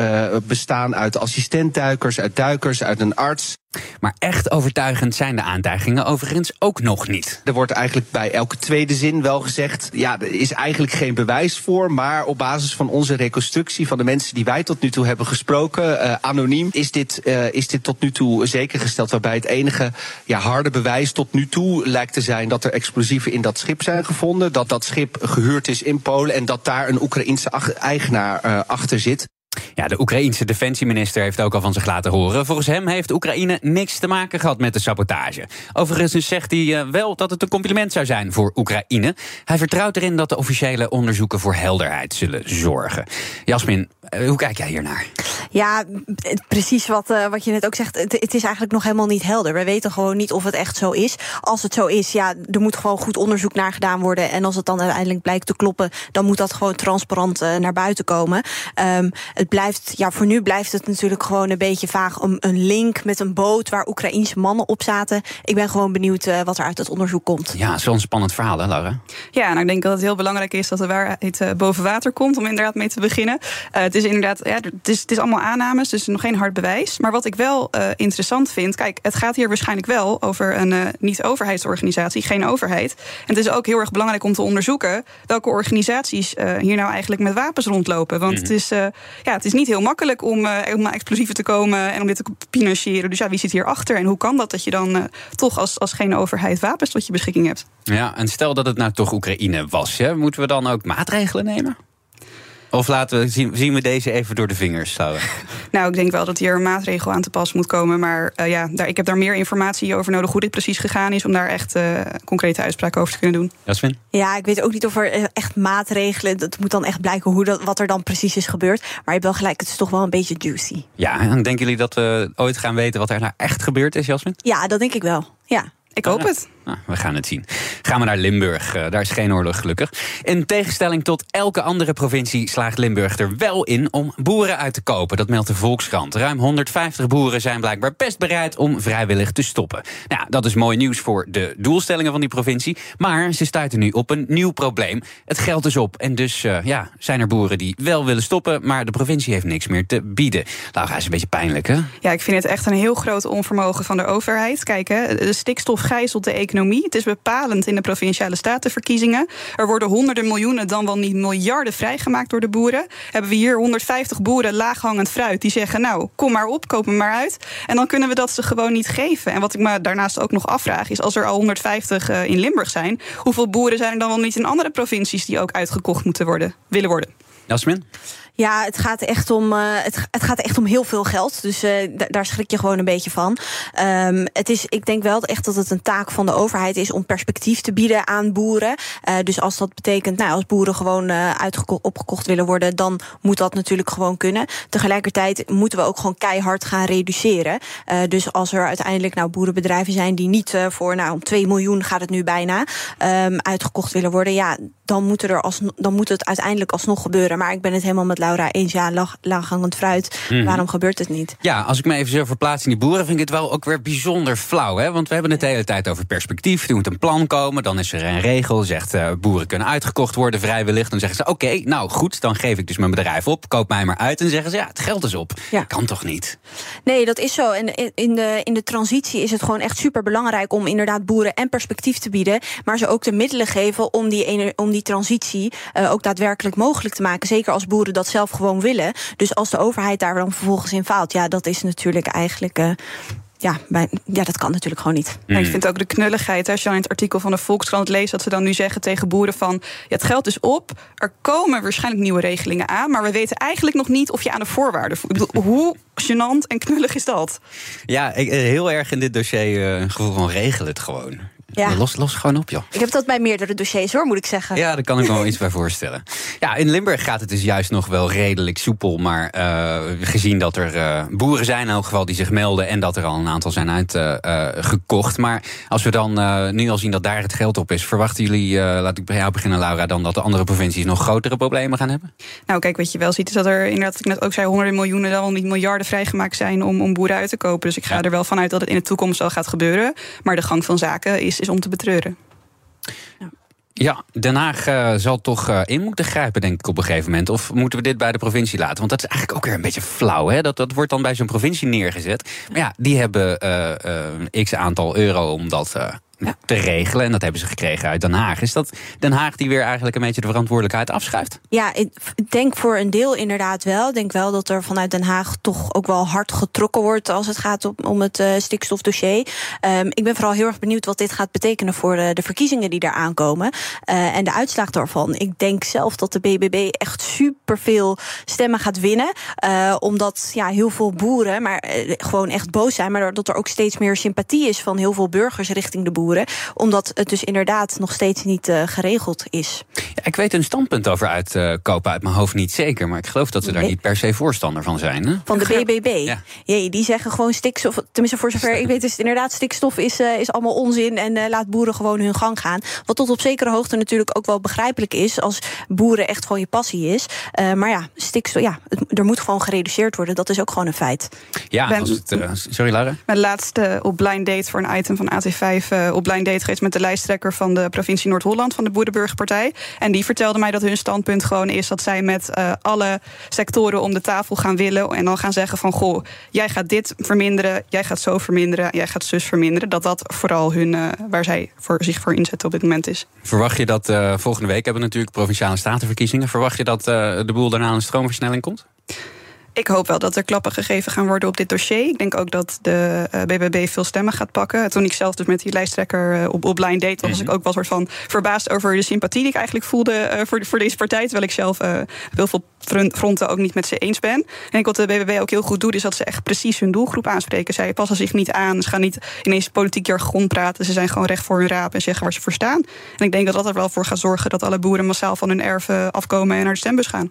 bestaan uit assistentduikers, uit duikers, uit een arts. Maar echt overtuigend zijn de aantijgingen overigens ook nog niet. Er wordt eigenlijk bij elke tweede zin wel gezegd: ja, er is eigenlijk geen bewijs voor. Maar op basis van onze reconstructie van de mensen die wij tot nu toe hebben gesproken, uh, anoniem, is dit, uh, is dit tot nu toe zeker gesteld. Waarbij het enige ja, harde bewijs tot nu toe lijkt te zijn dat er explosieven in dat schip zijn gevonden. Dat dat schip gehuurd is in Polen en dat daar een Oekraïense eigenaar uh, achter zit. Ja, de Oekraïense defensieminister heeft ook al van zich laten horen. Volgens hem heeft Oekraïne niks te maken gehad met de sabotage. Overigens zegt hij uh, wel dat het een compliment zou zijn voor Oekraïne. Hij vertrouwt erin dat de officiële onderzoeken voor helderheid zullen zorgen. Jasmin, uh, hoe kijk jij hiernaar? Ja, precies wat, uh, wat je net ook zegt. Het, is eigenlijk nog helemaal niet helder. We weten gewoon niet of het echt zo is. Als het zo is, ja, er moet gewoon goed onderzoek naar gedaan worden. En als het dan uiteindelijk blijkt te kloppen, dan moet dat gewoon transparant naar buiten komen. Um, het blijft, ja, voor nu blijft het natuurlijk gewoon een beetje vaag om een link met een boot waar Oekraïense mannen op zaten. Ik ben gewoon benieuwd uh, wat er uit het onderzoek komt. Ja, zo'n spannend verhaal, hè, Laura? Ja, nou, ik denk dat het heel belangrijk is dat de waarheid uh, boven water komt, om inderdaad mee te beginnen. Uh, het is inderdaad, ja, het is, het is allemaal aannames, dus nog geen hard bewijs. Maar wat ik wel interessant vind, kijk, het gaat hier waarschijnlijk wel over een niet-overheidsorganisatie, geen overheid. En het is ook heel erg belangrijk om te onderzoeken welke organisaties hier nou eigenlijk met wapens rondlopen. Want mm -hmm. het is, ja, het is is niet heel makkelijk om, uh, om explosieven te komen en om dit te financieren. Dus ja, wie zit hierachter en hoe kan dat dat je dan uh, toch als, als geen overheid wapens tot je beschikking hebt? Ja, en stel dat het nou toch Oekraïne was, hè, moeten we dan ook maatregelen nemen? Of laten we, zien, zien we deze even door de vingers zouden? Nou, ik denk wel dat hier een maatregel aan te pas moet komen. Maar uh, ja, daar, ik heb daar meer informatie over nodig hoe dit precies gegaan is... om daar echt uh, concrete uitspraken over te kunnen doen. Jasmin? Ja, ik weet ook niet of er eh, echt maatregelen... dat moet dan echt blijken hoe dat, wat er dan precies is gebeurd. Maar je hebt wel gelijk, het is toch wel een beetje juicy. Ja, en denken jullie dat we ooit gaan weten wat er nou echt gebeurd is, Jasmin? Ja, dat denk ik wel, ja. Ik hoop het. Nou, we gaan het zien. Gaan we naar Limburg. Uh, daar is geen oorlog, gelukkig. In tegenstelling tot elke andere provincie slaagt Limburg er wel in om boeren uit te kopen. Dat meldt de Volkskrant. Ruim 150 boeren zijn blijkbaar best bereid om vrijwillig te stoppen. Nou, dat is mooi nieuws voor de doelstellingen van die provincie. Maar ze stuiten nu op een nieuw probleem. Het geld is op. En dus uh, ja, zijn er boeren die wel willen stoppen, maar de provincie heeft niks meer te bieden. Laura is een beetje pijnlijk, hè? Ja, ik vind het echt een heel groot onvermogen van de overheid. Kijk, hè, de stikstof gijzelt de economie economie. Het is bepalend in de provinciale statenverkiezingen. Er worden honderden miljoenen, dan wel niet miljarden vrijgemaakt door de boeren. Hebben we hier 150 boeren laaghangend fruit die zeggen: Nou, kom maar op, koop me maar uit. En dan kunnen we dat ze gewoon niet geven. En wat ik me daarnaast ook nog afvraag is: als er al 150 uh, in Limburg zijn, hoeveel boeren zijn er dan wel niet in andere provincies die ook uitgekocht moeten worden, willen worden? Jasmin? Ja, het gaat echt om, uh, het, gaat echt om heel veel geld. Dus uh, daar schrik je gewoon een beetje van. Um, het is, ik denk wel echt dat het een taak van de overheid is om perspectief te bieden aan boeren. Uh, dus als dat betekent, nou, als boeren gewoon opgekocht willen worden, dan moet dat natuurlijk gewoon kunnen. Tegelijkertijd moeten we ook gewoon keihard gaan reduceren. dus als er uiteindelijk nou boerenbedrijven zijn die niet voor, nou, om 2 miljoen gaat het nu bijna, um, uitgekocht willen worden, ja, dan moet, er als, dan moet het uiteindelijk alsnog gebeuren. Maar ik ben het helemaal met Laura eens. Ja, laag, laaghangend fruit. Mm. Waarom gebeurt het niet? Ja, als ik me even zo verplaats in die boeren... vind ik het wel ook weer bijzonder flauw. Hè? Want we hebben het de hele tijd over perspectief. Er moet een plan komen. Dan is er een regel. Zegt uh, boeren kunnen uitgekocht worden vrijwillig. Dan zeggen ze oké, okay, nou goed. Dan geef ik dus mijn bedrijf op. Koop mij maar uit. En zeggen ze ja, het geld is op. Ja. Kan toch niet? Nee, dat is zo. En in de, in de transitie is het gewoon echt super belangrijk... om inderdaad boeren en perspectief te bieden. Maar ze ook de middelen geven om die, om die transitie... Uh, ook daadwerkelijk mogelijk te maken. Zeker als boeren dat zelf gewoon willen. Dus als de overheid daar dan vervolgens in faalt, ja, dat is natuurlijk eigenlijk. Uh, ja, bij, ja, dat kan natuurlijk gewoon niet. Mm. ik vind ook de knulligheid. Als je dan in het artikel van de Volkskrant leest... dat ze dan nu zeggen tegen boeren van... Ja, het geld is op, er komen waarschijnlijk nieuwe regelingen aan... maar we weten eigenlijk nog niet of je aan de voorwaarden... Ik bedoel, hoe gênant en knullig is dat? Ja, ik, heel erg in dit dossier uh, gevoel van regel het gewoon. Ja. Los, los gewoon op, joh. Ik heb dat bij meerdere dossiers, hoor, moet ik zeggen. Ja, daar kan ik me wel iets bij voorstellen. Ja, in Limburg gaat het dus juist nog wel redelijk soepel. Maar uh, gezien dat er uh, boeren zijn, in elk geval, die zich melden... en dat er al een aantal zijn uitgekocht. Uh, maar als we dan nu al zien dat daar het geld op is... verwachten jullie, laat ik bij jou beginnen, Laura... dan dat de andere provincies nog grotere problemen gaan hebben? Nou, kijk, wat je wel ziet is dat er inderdaad, ik net ook zei... honderden miljoenen, dan wel niet miljarden vrijgemaakt zijn... om, om boeren uit te kopen. Dus ik ga ja. er wel vanuit dat het in de toekomst wel gaat gebeuren. Maar de gang van zaken is is om te betreuren. Ja. Ja, Den Haag uh, zal toch uh, in moeten grijpen, denk ik, op een gegeven moment. Of moeten we dit bij de provincie laten? Want dat is eigenlijk ook weer een beetje flauw. Hè? Dat, dat wordt dan bij zo'n provincie neergezet. Maar ja, die hebben uh, x aantal euro om dat ja. te regelen. En dat hebben ze gekregen uit Den Haag. Is dat Den Haag die weer eigenlijk een beetje de verantwoordelijkheid afschuift? Ja, ik denk voor een deel inderdaad wel. Ik denk wel dat er vanuit Den Haag toch ook wel hard getrokken wordt als het gaat om, om het uh, stikstofdossier. Um, ik ben vooral heel erg benieuwd wat dit gaat betekenen voor de, de verkiezingen die daar aankomen. Uh, en de uitslag daarvan. Ik denk zelf dat de BBB echt superveel stemmen gaat winnen. Uh, omdat ja, heel veel boeren maar gewoon echt boos zijn. Maar dat er ook steeds meer sympathie is van heel veel burgers richting de boeren omdat het dus inderdaad nog steeds niet uh, geregeld is. Ja, ik weet een standpunt over uitkopen uit mijn hoofd niet zeker. Maar ik geloof dat ze nee. daar niet per se voorstander van zijn. Hè? Van de BBB? Ja. Jee, die zeggen gewoon stikstof. Tenminste, voor zover ik weet is het inderdaad stikstof is, uh, is allemaal onzin. En uh, laat boeren gewoon hun gang gaan. Wat tot op zekere hoogte natuurlijk ook wel begrijpelijk is. Als boeren echt gewoon je passie is. maar ja, stikstof, ja, het, er moet gewoon gereduceerd worden. Dat is ook gewoon een feit. Ja, ben, als het, sorry Lara. Mijn laatste op blind date voor een item van AT5 op blind date geweest met de lijsttrekker van de provincie Noord-Holland van de Boerenburgerpartij. En die vertelde mij dat hun standpunt gewoon is dat zij met uh, alle sectoren om de tafel gaan willen. En dan gaan zeggen van goh, jij gaat dit verminderen, jij gaat zo verminderen, jij gaat zus verminderen. Dat dat vooral hun uh, waar zij voor, zich voor inzetten op dit moment is. Verwacht je dat uh, volgende week hebben we natuurlijk provinciale statenverkiezingen. Verwacht je dat de boel daarna een stroomversnelling komt? Ik hoop wel dat er klappen gegeven gaan worden op dit dossier. Ik denk ook dat de uh, BBB veel stemmen gaat pakken. Toen ik zelf dus met die lijsttrekker uh, op, op lijn deed... was ik ook wel soort van verbaasd over de sympathie... die ik eigenlijk voelde uh, voor, voor deze partij. Terwijl ik zelf heel veel fronten ook niet met ze eens ben. En ik wat de BBB ook heel goed doet... is dat ze echt precies hun doelgroep aanspreken. Zij passen zich niet aan. Ze gaan niet ineens politiek jargon praten. Ze zijn gewoon recht voor hun raap en zeggen waar ze voor staan. En ik denk dat dat er wel voor gaat zorgen... dat alle boeren massaal van hun erven afkomen en naar de stembus gaan.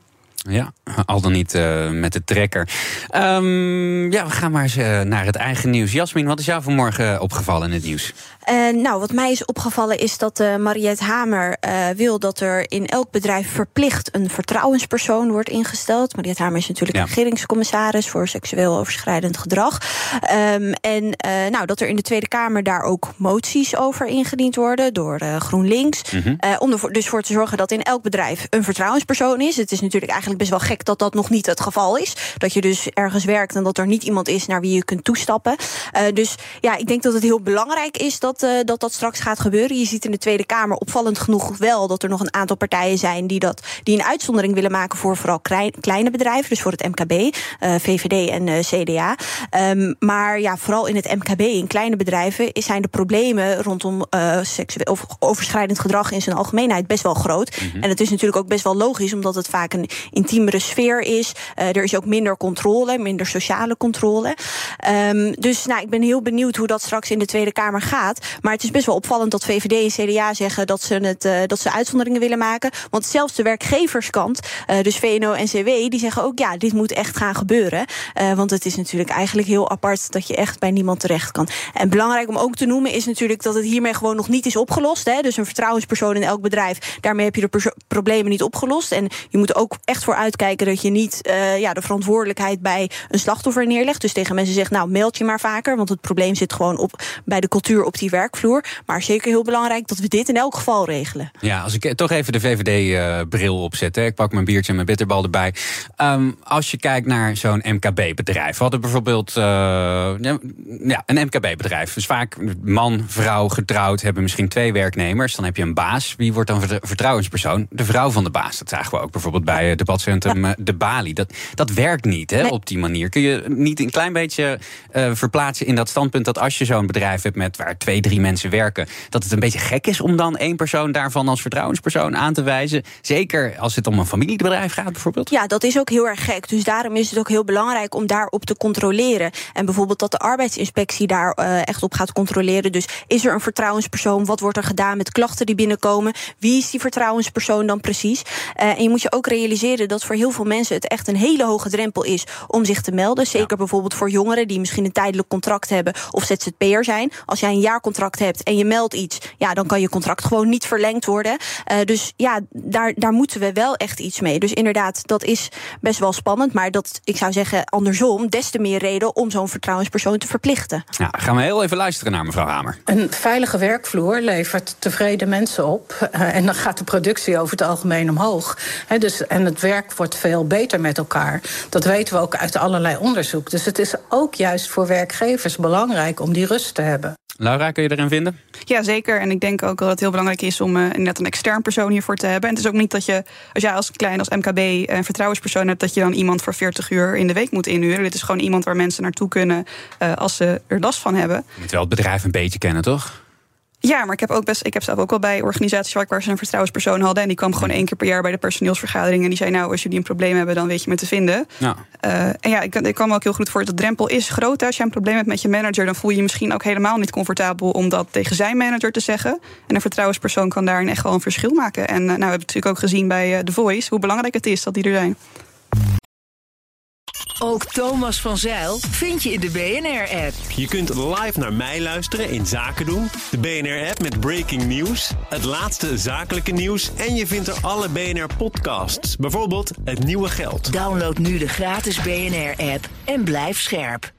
Ja, al dan niet uh, met de trekker. Um, ja, we gaan maar eens uh, naar het eigen nieuws. Jasmin, wat is jou vanmorgen opgevallen in het nieuws? Uh, nou, wat mij is opgevallen is dat Mariette Hamer wil dat er in elk bedrijf verplicht een vertrouwenspersoon wordt ingesteld. Mariette Hamer is natuurlijk ja. regeringscommissaris voor seksueel overschrijdend gedrag. Um, en nou, dat er in de Tweede Kamer daar ook moties over ingediend worden door GroenLinks. Mm -hmm. om er dus voor te zorgen dat in elk bedrijf een vertrouwenspersoon is. Het is natuurlijk eigenlijk best wel gek dat dat nog niet het geval is. Dat je dus ergens werkt en dat er niet iemand is naar wie je kunt toestappen. dus ja, ik denk dat het heel belangrijk is dat dat, uh, dat dat straks gaat gebeuren. Je ziet in de Tweede Kamer opvallend genoeg wel dat er nog een aantal partijen zijn die, dat, die een uitzondering willen maken voor vooral klein, kleine bedrijven, dus voor het MKB, uh, VVD en CDA. Um, maar ja, vooral in het MKB, in kleine bedrijven, zijn de problemen rondom seksueel of overschrijdend gedrag in zijn algemeenheid best wel groot. Mm -hmm. En het is natuurlijk ook best wel logisch, omdat het vaak een intiemere sfeer is. er is ook minder controle, minder sociale controle. Um, dus nou, ik ben heel benieuwd hoe dat straks in de Tweede Kamer gaat. Maar het is best wel opvallend dat VVD en CDA zeggen dat ze, het, uh, dat ze uitzonderingen willen maken. Want zelfs de werkgeverskant, uh, dus VNO en CW, die zeggen ook ja, dit moet echt gaan gebeuren. Want het is natuurlijk eigenlijk heel apart dat je echt bij niemand terecht kan. En belangrijk om ook te noemen is natuurlijk dat het hiermee gewoon nog niet is opgelost. Hè? Dus een vertrouwenspersoon in elk bedrijf, daarmee heb je de problemen niet opgelost. En je moet ook echt voor uitkijken dat je niet ja, de verantwoordelijkheid bij een slachtoffer neerlegt. Dus tegen mensen zegt, nou meld je maar vaker, want het probleem zit gewoon op, bij de cultuur op die werkvloer. Maar zeker heel belangrijk dat we dit in elk geval regelen. Ja, als ik toch even de VVD-bril uh, opzet. Hè. Ik pak mijn biertje en mijn bitterbal erbij. Um, als je kijkt naar zo'n MKB-bedrijf. We hadden bijvoorbeeld ja, een MKB-bedrijf. Dus vaak man, vrouw, getrouwd, hebben misschien twee werknemers. Dan heb je een baas. Wie wordt dan vertrouwenspersoon? De vrouw van de baas. Dat zagen we ook bijvoorbeeld bij het ja. De Bali. Dat, dat werkt niet hè, nee. op die manier. Kun je niet een klein beetje uh, verplaatsen in dat standpunt... dat als je zo'n bedrijf hebt met waar twee, drie mensen werken, dat het een beetje gek is om dan één persoon daarvan als vertrouwenspersoon aan te wijzen. Zeker als het om een familiebedrijf gaat, bijvoorbeeld. Ja, dat is ook heel erg gek. Dus daarom is het ook heel belangrijk om daarop te controleren. En bijvoorbeeld dat de arbeidsinspectie daar uh, echt op gaat controleren. Dus is er een vertrouwenspersoon? Wat wordt er gedaan met klachten die binnenkomen? Wie is die vertrouwenspersoon dan precies? Uh, en je moet je ook realiseren dat voor heel veel mensen het echt een hele hoge drempel is om zich te melden. Zeker ja. bijvoorbeeld voor jongeren die misschien een tijdelijk contract hebben of ZZP'er zijn. Als jij een jaarcontract hebt en je meldt iets, ja, dan kan je contract gewoon niet verlengd worden. Uh, dus ja, daar, daar moeten we wel echt iets mee. Dus inderdaad, dat is best wel spannend. Maar dat, ik zou zeggen, andersom, des te meer reden om zo'n vertrouwenspersoon te verplichten. Ja, gaan we heel even luisteren naar mevrouw Hamer. Een veilige werkvloer levert tevreden mensen op. Uh, en dan gaat de productie over het algemeen omhoog. He, dus, en het werk wordt veel beter met elkaar. Dat weten we ook uit allerlei onderzoek. Dus het is ook juist voor werkgevers belangrijk om die rust te hebben. Laura, kun je erin vinden? Ja, zeker. En ik denk ook dat het heel belangrijk is om uh, net een extern persoon hiervoor te hebben. En het is ook niet dat je, als jij als klein als MKB een vertrouwenspersoon hebt, dat je dan iemand voor 40 uur in de week moet inhuren. Dit is gewoon iemand waar mensen naartoe kunnen uh, als ze er last van hebben. Je moet wel het bedrijf een beetje kennen, toch? Ja, maar ik heb, ook best, ik heb zelf ook wel bij organisaties waar, waar ze een vertrouwenspersoon hadden. En die kwam gewoon één keer per jaar bij de personeelsvergadering. En die zei: Nou, als jullie een probleem hebben, dan weet je me te vinden. Ja. Uh, en ja, ik, ik kan me ook heel goed voor. De drempel is groot. Als je een probleem hebt met je manager, dan voel je je misschien ook helemaal niet comfortabel om dat tegen zijn manager te zeggen. En een vertrouwenspersoon kan daarin echt wel een verschil maken. En uh, nou, we hebben natuurlijk ook gezien bij uh, The Voice hoe belangrijk het is dat die er zijn. Ook Thomas van Zeil vind je in de BNR-app. Je kunt live naar mij luisteren in Zaken doen. De BNR-app met breaking news, het laatste zakelijke nieuws... en je vindt er alle BNR-podcasts, bijvoorbeeld Het Nieuwe Geld. Download nu de gratis BNR-app en blijf scherp.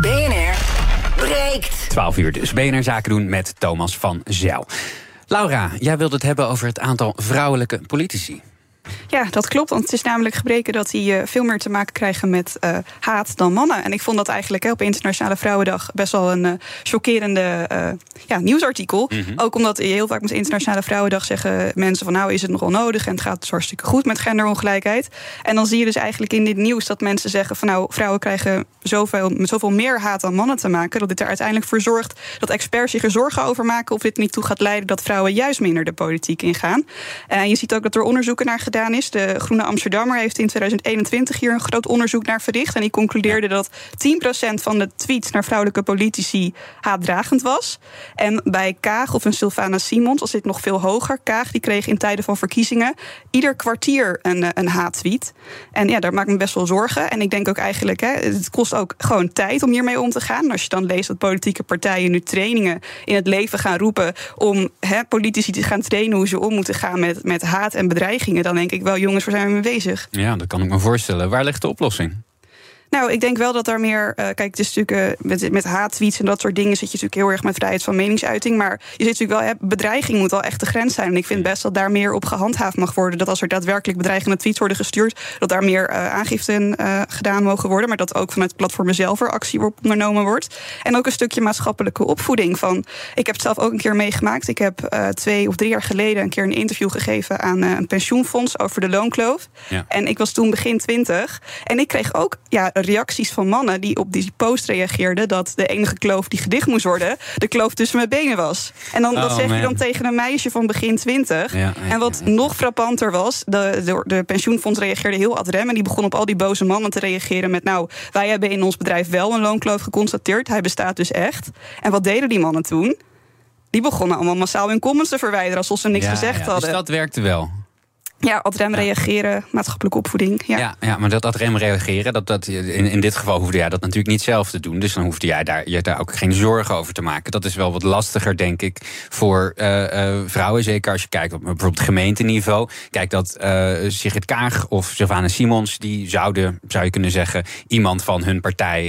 BNR breekt. 12 uur dus. BNR Zaken doen met Thomas van Zeil. Laura, jij wilde het hebben over het aantal vrouwelijke politici. Ja, dat klopt. Want het is namelijk gebleken dat die uh, veel meer te maken krijgen met uh, haat dan mannen. En ik vond dat eigenlijk hè, op Internationale Vrouwendag best wel een uh, chockerende ja, nieuwsartikel. Mm -hmm. Ook omdat heel vaak met Internationale Vrouwendag zeggen mensen van nou is het nogal nodig en het gaat dus hartstikke goed met genderongelijkheid. En dan zie je dus eigenlijk in dit nieuws dat mensen zeggen van nou vrouwen krijgen zoveel, met zoveel meer haat dan mannen te maken. Dat dit er uiteindelijk voor zorgt dat experts zich er zorgen over maken of dit niet toe gaat leiden dat vrouwen juist minder de politiek ingaan. En je ziet ook dat er onderzoeken naar gedaan is. De Groene Amsterdammer heeft in 2021 hier een groot onderzoek naar verricht. En die concludeerde dat 10% van de tweets naar vrouwelijke politici haatdragend was. En bij Kaag of een Sylvana Simons was dit nog veel hoger. Kaag die kreeg in tijden van verkiezingen ieder kwartier een, een haattweet. En ja, daar maak ik me best wel zorgen. En ik denk ook eigenlijk, hè, het kost ook gewoon tijd om hiermee om te gaan. Als je dan leest dat politieke partijen nu trainingen in het leven gaan roepen om hè, politici te gaan trainen hoe ze om moeten gaan met, met haat en bedreigingen, dan denk ik wel, jongens, waar zijn we mee bezig? Ja, dat kan ik me voorstellen. Waar ligt de oplossing? Nou, ik denk wel dat daar meer. Uh, kijk, het is natuurlijk uh, met, met haattweets en dat soort dingen zit je natuurlijk heel erg met vrijheid van meningsuiting. Maar je zit natuurlijk wel, hè, bedreiging moet wel echt de grens zijn. En ik vind best dat daar meer op gehandhaafd mag worden. Dat als er daadwerkelijk bedreigende tweets worden gestuurd, dat daar meer uh, aangiften gedaan mogen worden. Maar dat ook vanuit platformen zelf er actie op ondernomen wordt. En ook een stukje maatschappelijke opvoeding. Van, ik heb het zelf ook een keer meegemaakt. Ik heb twee of drie jaar geleden een keer een interview gegeven aan een pensioenfonds over de loonkloof. Ja. En ik was toen begin twintig. En ik kreeg ook ja, reacties van mannen die op die post reageerden dat de enige kloof die gedicht moest worden, de kloof tussen mijn benen was. En dan, Oh, dat zeg man. je dan tegen een meisje van begin twintig. Ja, ja, en wat nog frappanter was, de, de, de pensioenfonds reageerde heel ad rem en die begon op al die boze mannen te reageren met nou, wij hebben in ons bedrijf wel een loonkloof geconstateerd, hij bestaat dus echt. En wat deden die mannen toen? Die begonnen allemaal massaal hun comments te verwijderen alsof ze niks gezegd ja, hadden. Dus dat werkte wel. Ja, ad rem reageren, maatschappelijke opvoeding. Ja. Ja, ja, maar dat ad rem reageren, dat, dat, in, in dit geval hoefde jij dat natuurlijk niet zelf te doen. Dus dan hoefde jij daar, je daar ook geen zorgen over te maken. Dat is wel wat lastiger, denk ik, voor eh, eh, vrouwen. Zeker als je kijkt op bijvoorbeeld gemeenteniveau. Kijk, dat eh Sigrid Kaag of Sylvana Simons, die zouden, zou je kunnen zeggen, iemand van hun partij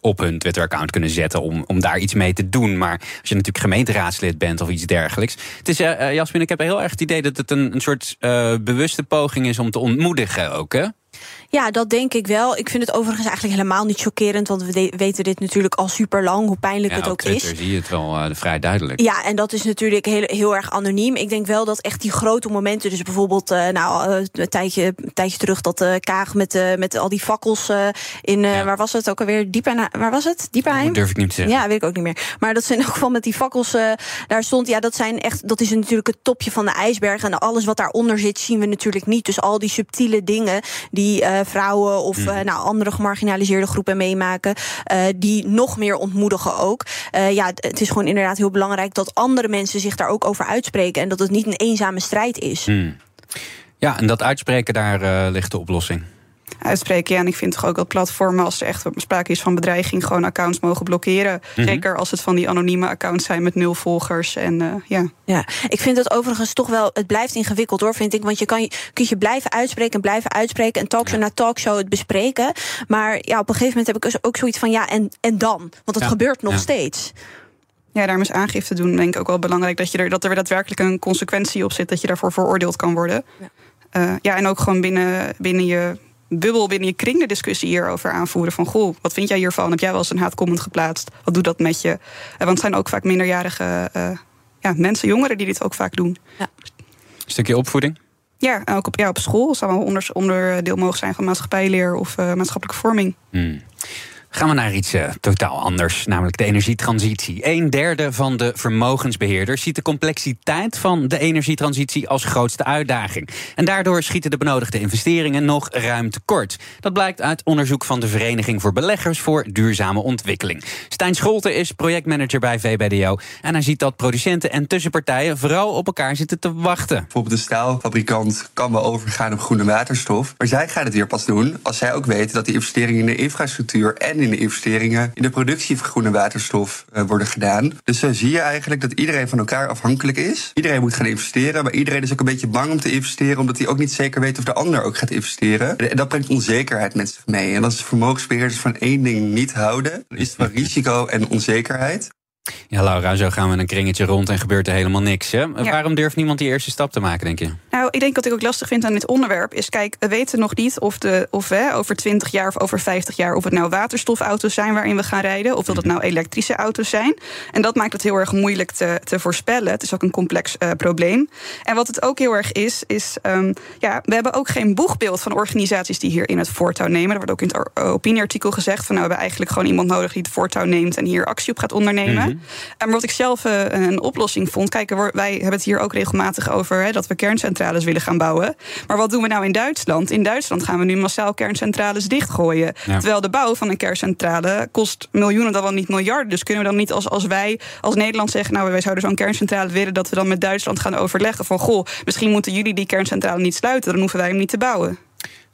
op hun Twitter-account kunnen zetten om, om daar iets mee te doen. Maar als je natuurlijk gemeenteraadslid bent of iets dergelijks. Het is, Jasmin, ik heb heel erg het idee dat het een, een soort bewuste poging is om te ontmoedigen ook, hè? Ja, dat denk ik wel. Ik vind het overigens eigenlijk helemaal niet chockerend, want we weten dit natuurlijk al super lang, hoe pijnlijk Ja, het ook Twitter is. zie je het wel eh, vrij duidelijk. Ja, en dat is natuurlijk heel, heel erg anoniem. Ik denk wel dat echt die grote momenten, dus bijvoorbeeld, eh, nou, eh, een, tijdje, een tijdje terug dat Kaag met, met al die fakkels in, waar was het ook alweer? Diepen, waar was het? Diepenheim? Dat durf ik niet te zeggen. Ja, weet ik ook niet meer. Maar dat zijn in elk geval met die fakkels daar stond. Ja, dat zijn echt, dat is natuurlijk het topje van de ijsberg. En alles wat daaronder zit, zien we natuurlijk niet. Dus al die subtiele dingen die vrouwen of Mhm. eh, nou, andere gemarginaliseerde groepen meemaken, eh, die nog meer ontmoedigen ook. Eh, ja, het- is gewoon inderdaad heel belangrijk dat andere mensen zich daar ook over uitspreken. En dat het niet een eenzame strijd is. Hmm. Ja, en dat uitspreken, daar eh, ligt de oplossing. Uitspreken. Ja, en ik vind toch ook dat platformen, als er echt sprake is van bedreiging, gewoon accounts mogen blokkeren. Mhm. Zeker als het van die anonieme accounts zijn met nul volgers. En eh, ja. Ja, ik vind het overigens toch wel, het blijft ingewikkeld hoor, vind ik. Want je kan je, kunt je blijven uitspreken en blijven uitspreken en talkshow na talkshow het bespreken. Maar ja, op een gegeven moment heb ik dus ook zoiets van ja, en, en dan? Want het Ja. gebeurt nog Ja. steeds. Ja, daarom is aangifte doen denk ik ook wel belangrijk. Dat, je er, dat er daadwerkelijk een consequentie op zit. Dat je daarvoor veroordeeld kan worden. Ja, ja en ook gewoon binnen, binnen je bubbel, binnen je kring de discussie hierover aanvoeren. Van goh, wat vind jij hiervan? Heb jij wel eens een haatcomment geplaatst? Wat doet dat met je? Eh, want het zijn ook vaak minderjarige eh, ja, mensen, jongeren die dit ook vaak doen. stukje opvoeding. Ja, en ook op, ja, op school zou wel onder, onderdeel mogen zijn van maatschappijleer of eh, maatschappelijke vorming. Hmm. Gaan we naar iets eh, totaal anders, namelijk de energietransitie. Een derde van de vermogensbeheerders ziet de complexiteit van de energietransitie als grootste uitdaging. En daardoor schieten de benodigde investeringen nog ruim tekort. Dat blijkt uit onderzoek van de Vereniging voor Beleggers voor Duurzame Ontwikkeling. Stijn Scholten is projectmanager bij VBDO. En hij ziet dat producenten en tussenpartijen vooral op elkaar zitten te wachten. Bijvoorbeeld een staalfabrikant kan wel overgaan op groene waterstof. Maar zij gaan het weer pas doen als zij ook weten dat de investeringen in de infrastructuur en in de investeringen in de productie van groene waterstof eh, worden gedaan. Dus zo zie je eigenlijk dat iedereen van elkaar afhankelijk is. Iedereen moet gaan investeren, maar iedereen is ook een beetje bang om te investeren, omdat hij ook niet zeker weet of de ander ook gaat investeren. En dat brengt onzekerheid met zich mee. En als vermogensbeheerders van één ding niet houden, dan is het van risico en onzekerheid. Ja, Laura, zo gaan we een kringetje rond en gebeurt er helemaal niks. Hè? Waarom durft niemand die eerste stap te maken, denk je? Nou, ik denk wat ik ook lastig vind aan dit onderwerp is: kijk, we weten nog niet of, de, of we over 20 jaar of over 50 jaar of het nou waterstofauto's zijn waarin we gaan rijden, of dat het nou elektrische auto's zijn. En dat maakt het heel erg moeilijk te, te voorspellen. Het is ook een complex uh, probleem. En wat het ook heel erg is, is um, ja, we hebben ook geen boegbeeld van organisaties die hier in het voortouw nemen. Er wordt ook in het opinieartikel gezegd van nou, we hebben eigenlijk gewoon iemand nodig die het voortouw neemt en hier actie op gaat ondernemen. Mm -hmm. En wat ik zelf uh, een oplossing vond, kijk, wij hebben het hier ook regelmatig over hè, dat we kerncentrales willen gaan bouwen. Maar wat doen we nou in Duitsland? In Duitsland gaan we nu massaal kerncentrales dichtgooien. Ja. Terwijl de bouw van een kerncentrale kost miljoenen, dan wel niet miljarden. Dus kunnen we dan niet als, als wij als Nederland zeggen, nou wij zouden zo'n kerncentrale willen, dat we dan met Duitsland gaan overleggen van goh, misschien moeten jullie die kerncentrale niet sluiten, dan hoeven wij hem niet te bouwen.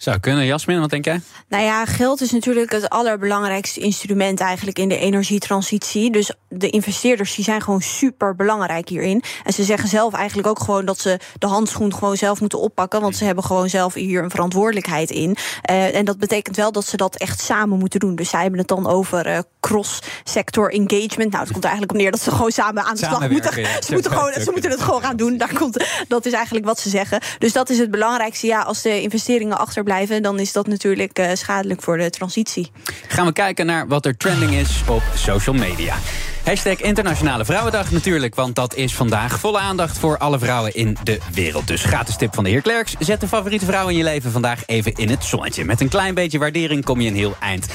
Zou kunnen. Jasmin, wat denk jij? Nou ja, geld is natuurlijk het allerbelangrijkste instrument eigenlijk in de energietransitie. Dus de investeerders die zijn gewoon super belangrijk hierin. En ze zeggen zelf eigenlijk ook gewoon dat ze de handschoen gewoon zelf moeten oppakken. Want ze hebben gewoon zelf hier een verantwoordelijkheid in. Uh, en dat betekent wel dat ze dat echt samen moeten doen. Dus zij hebben het dan over uh, cross-sector engagement. Nou, het komt er eigenlijk op neer dat ze gewoon samen aan de slag moeten. Ja. Ze, moeten gewoon, ze moeten het gewoon gaan doen. Daar komt, dat is eigenlijk wat ze zeggen. Dus dat is het belangrijkste. Ja, als de investeringen achterblijven dan is dat natuurlijk uh, schadelijk voor de transitie. Gaan we kijken naar wat er trending is op social media. Hashtag Internationale Vrouwendag natuurlijk, want dat is vandaag volle aandacht voor alle vrouwen in de wereld. Dus gratis tip van de heer Klerks. Zet de favoriete vrouw in je leven vandaag even in het zonnetje. Met een klein beetje waardering kom je een heel eind.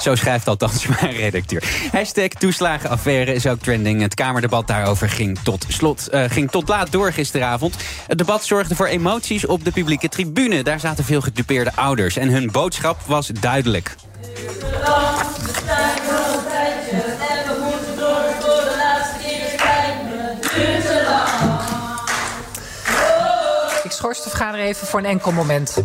Zo schrijft althans mijn redacteur. Hashtag toeslagenaffaire is ook trending. Het Kamerdebat daarover ging tot, slot, uh, ging tot laat door gisteravond. Het debat zorgde voor emoties op de publieke tribune. Daar zaten veel gedupeerde ouders. En hun boodschap was duidelijk. Ik schors de vergadering even voor een enkel moment.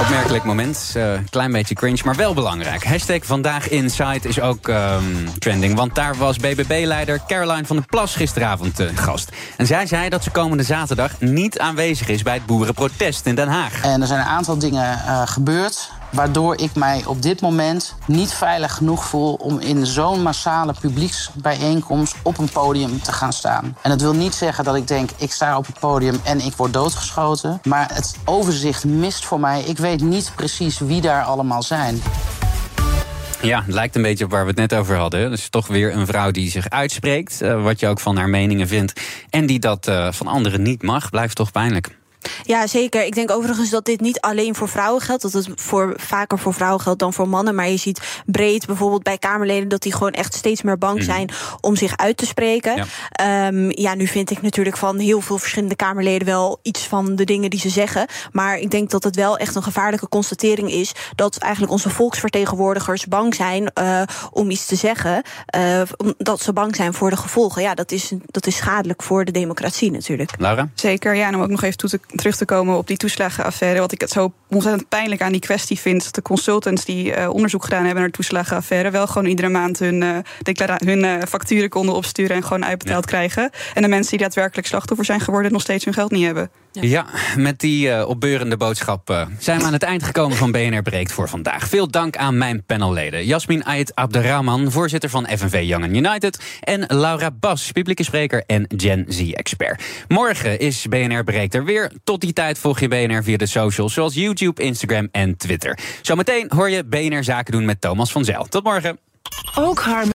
Opmerkelijk moment. Uh, klein beetje cringe, maar wel belangrijk. Hashtag Vandaag Inside is ook um, trending. Want daar was BBB-leider Caroline van der Plas gisteravond uh, gast. En zij zei dat ze komende zaterdag niet aanwezig is bij het boerenprotest in Den Haag. En er zijn een aantal dingen uh, gebeurd waardoor ik mij op dit moment niet veilig genoeg voel om in zo'n massale publieksbijeenkomst op een podium te gaan staan. En dat wil niet zeggen dat ik denk, ik sta op het podium en ik word doodgeschoten. Maar het overzicht mist voor mij. Ik weet niet precies wie daar allemaal zijn. Ja, het lijkt een beetje op waar we het net over hadden. Dus toch weer een vrouw die zich uitspreekt, uh, wat je ook van haar meningen vindt. En die dat uh, van anderen niet mag, blijft toch pijnlijk. Ja, zeker. Ik denk overigens dat dit niet alleen voor vrouwen geldt. Dat het voor, vaker voor vrouwen geldt dan voor mannen. Maar je ziet breed bijvoorbeeld bij Kamerleden dat die gewoon echt steeds meer bang zijn om zich uit te spreken. Ja. Um, ja, nu vind ik natuurlijk van heel veel verschillende Kamerleden wel iets van de dingen die ze zeggen. Maar ik denk dat het wel echt een gevaarlijke constatering is dat eigenlijk onze volksvertegenwoordigers bang zijn uh, om iets te zeggen. Uh, omdat ze bang zijn voor de gevolgen. Ja, dat is, dat is schadelijk voor de democratie natuurlijk. Laura? Zeker, ja. En om ook nog even toe te terug te komen op die toeslagenaffaire. Wat ik het zo ontzettend pijnlijk aan die kwestie vind. De consultants die uh, onderzoek gedaan hebben naar de toeslagenaffaire. wel gewoon iedere maand hun, uh, hun uh, facturen konden opsturen en gewoon uitbetaald ja. krijgen. En de mensen die daadwerkelijk slachtoffer zijn geworden. nog steeds hun geld niet hebben. Ja, ja met die uh, opbeurende boodschap uh, zijn we aan het eind gekomen van BNR Breekt voor vandaag. Veel dank aan mijn panelleden. Jasmin Ait Abderrahman, voorzitter van FNV Young and United. En Laura Bas, publieke spreker en Gen Z-expert. Morgen is BNR Breekt er weer. Tot die tijd volg je BNR via de socials zoals YouTube, Instagram en Twitter. Zometeen hoor je BNR Zaken doen met Thomas van Zel. Tot morgen. Ook haar.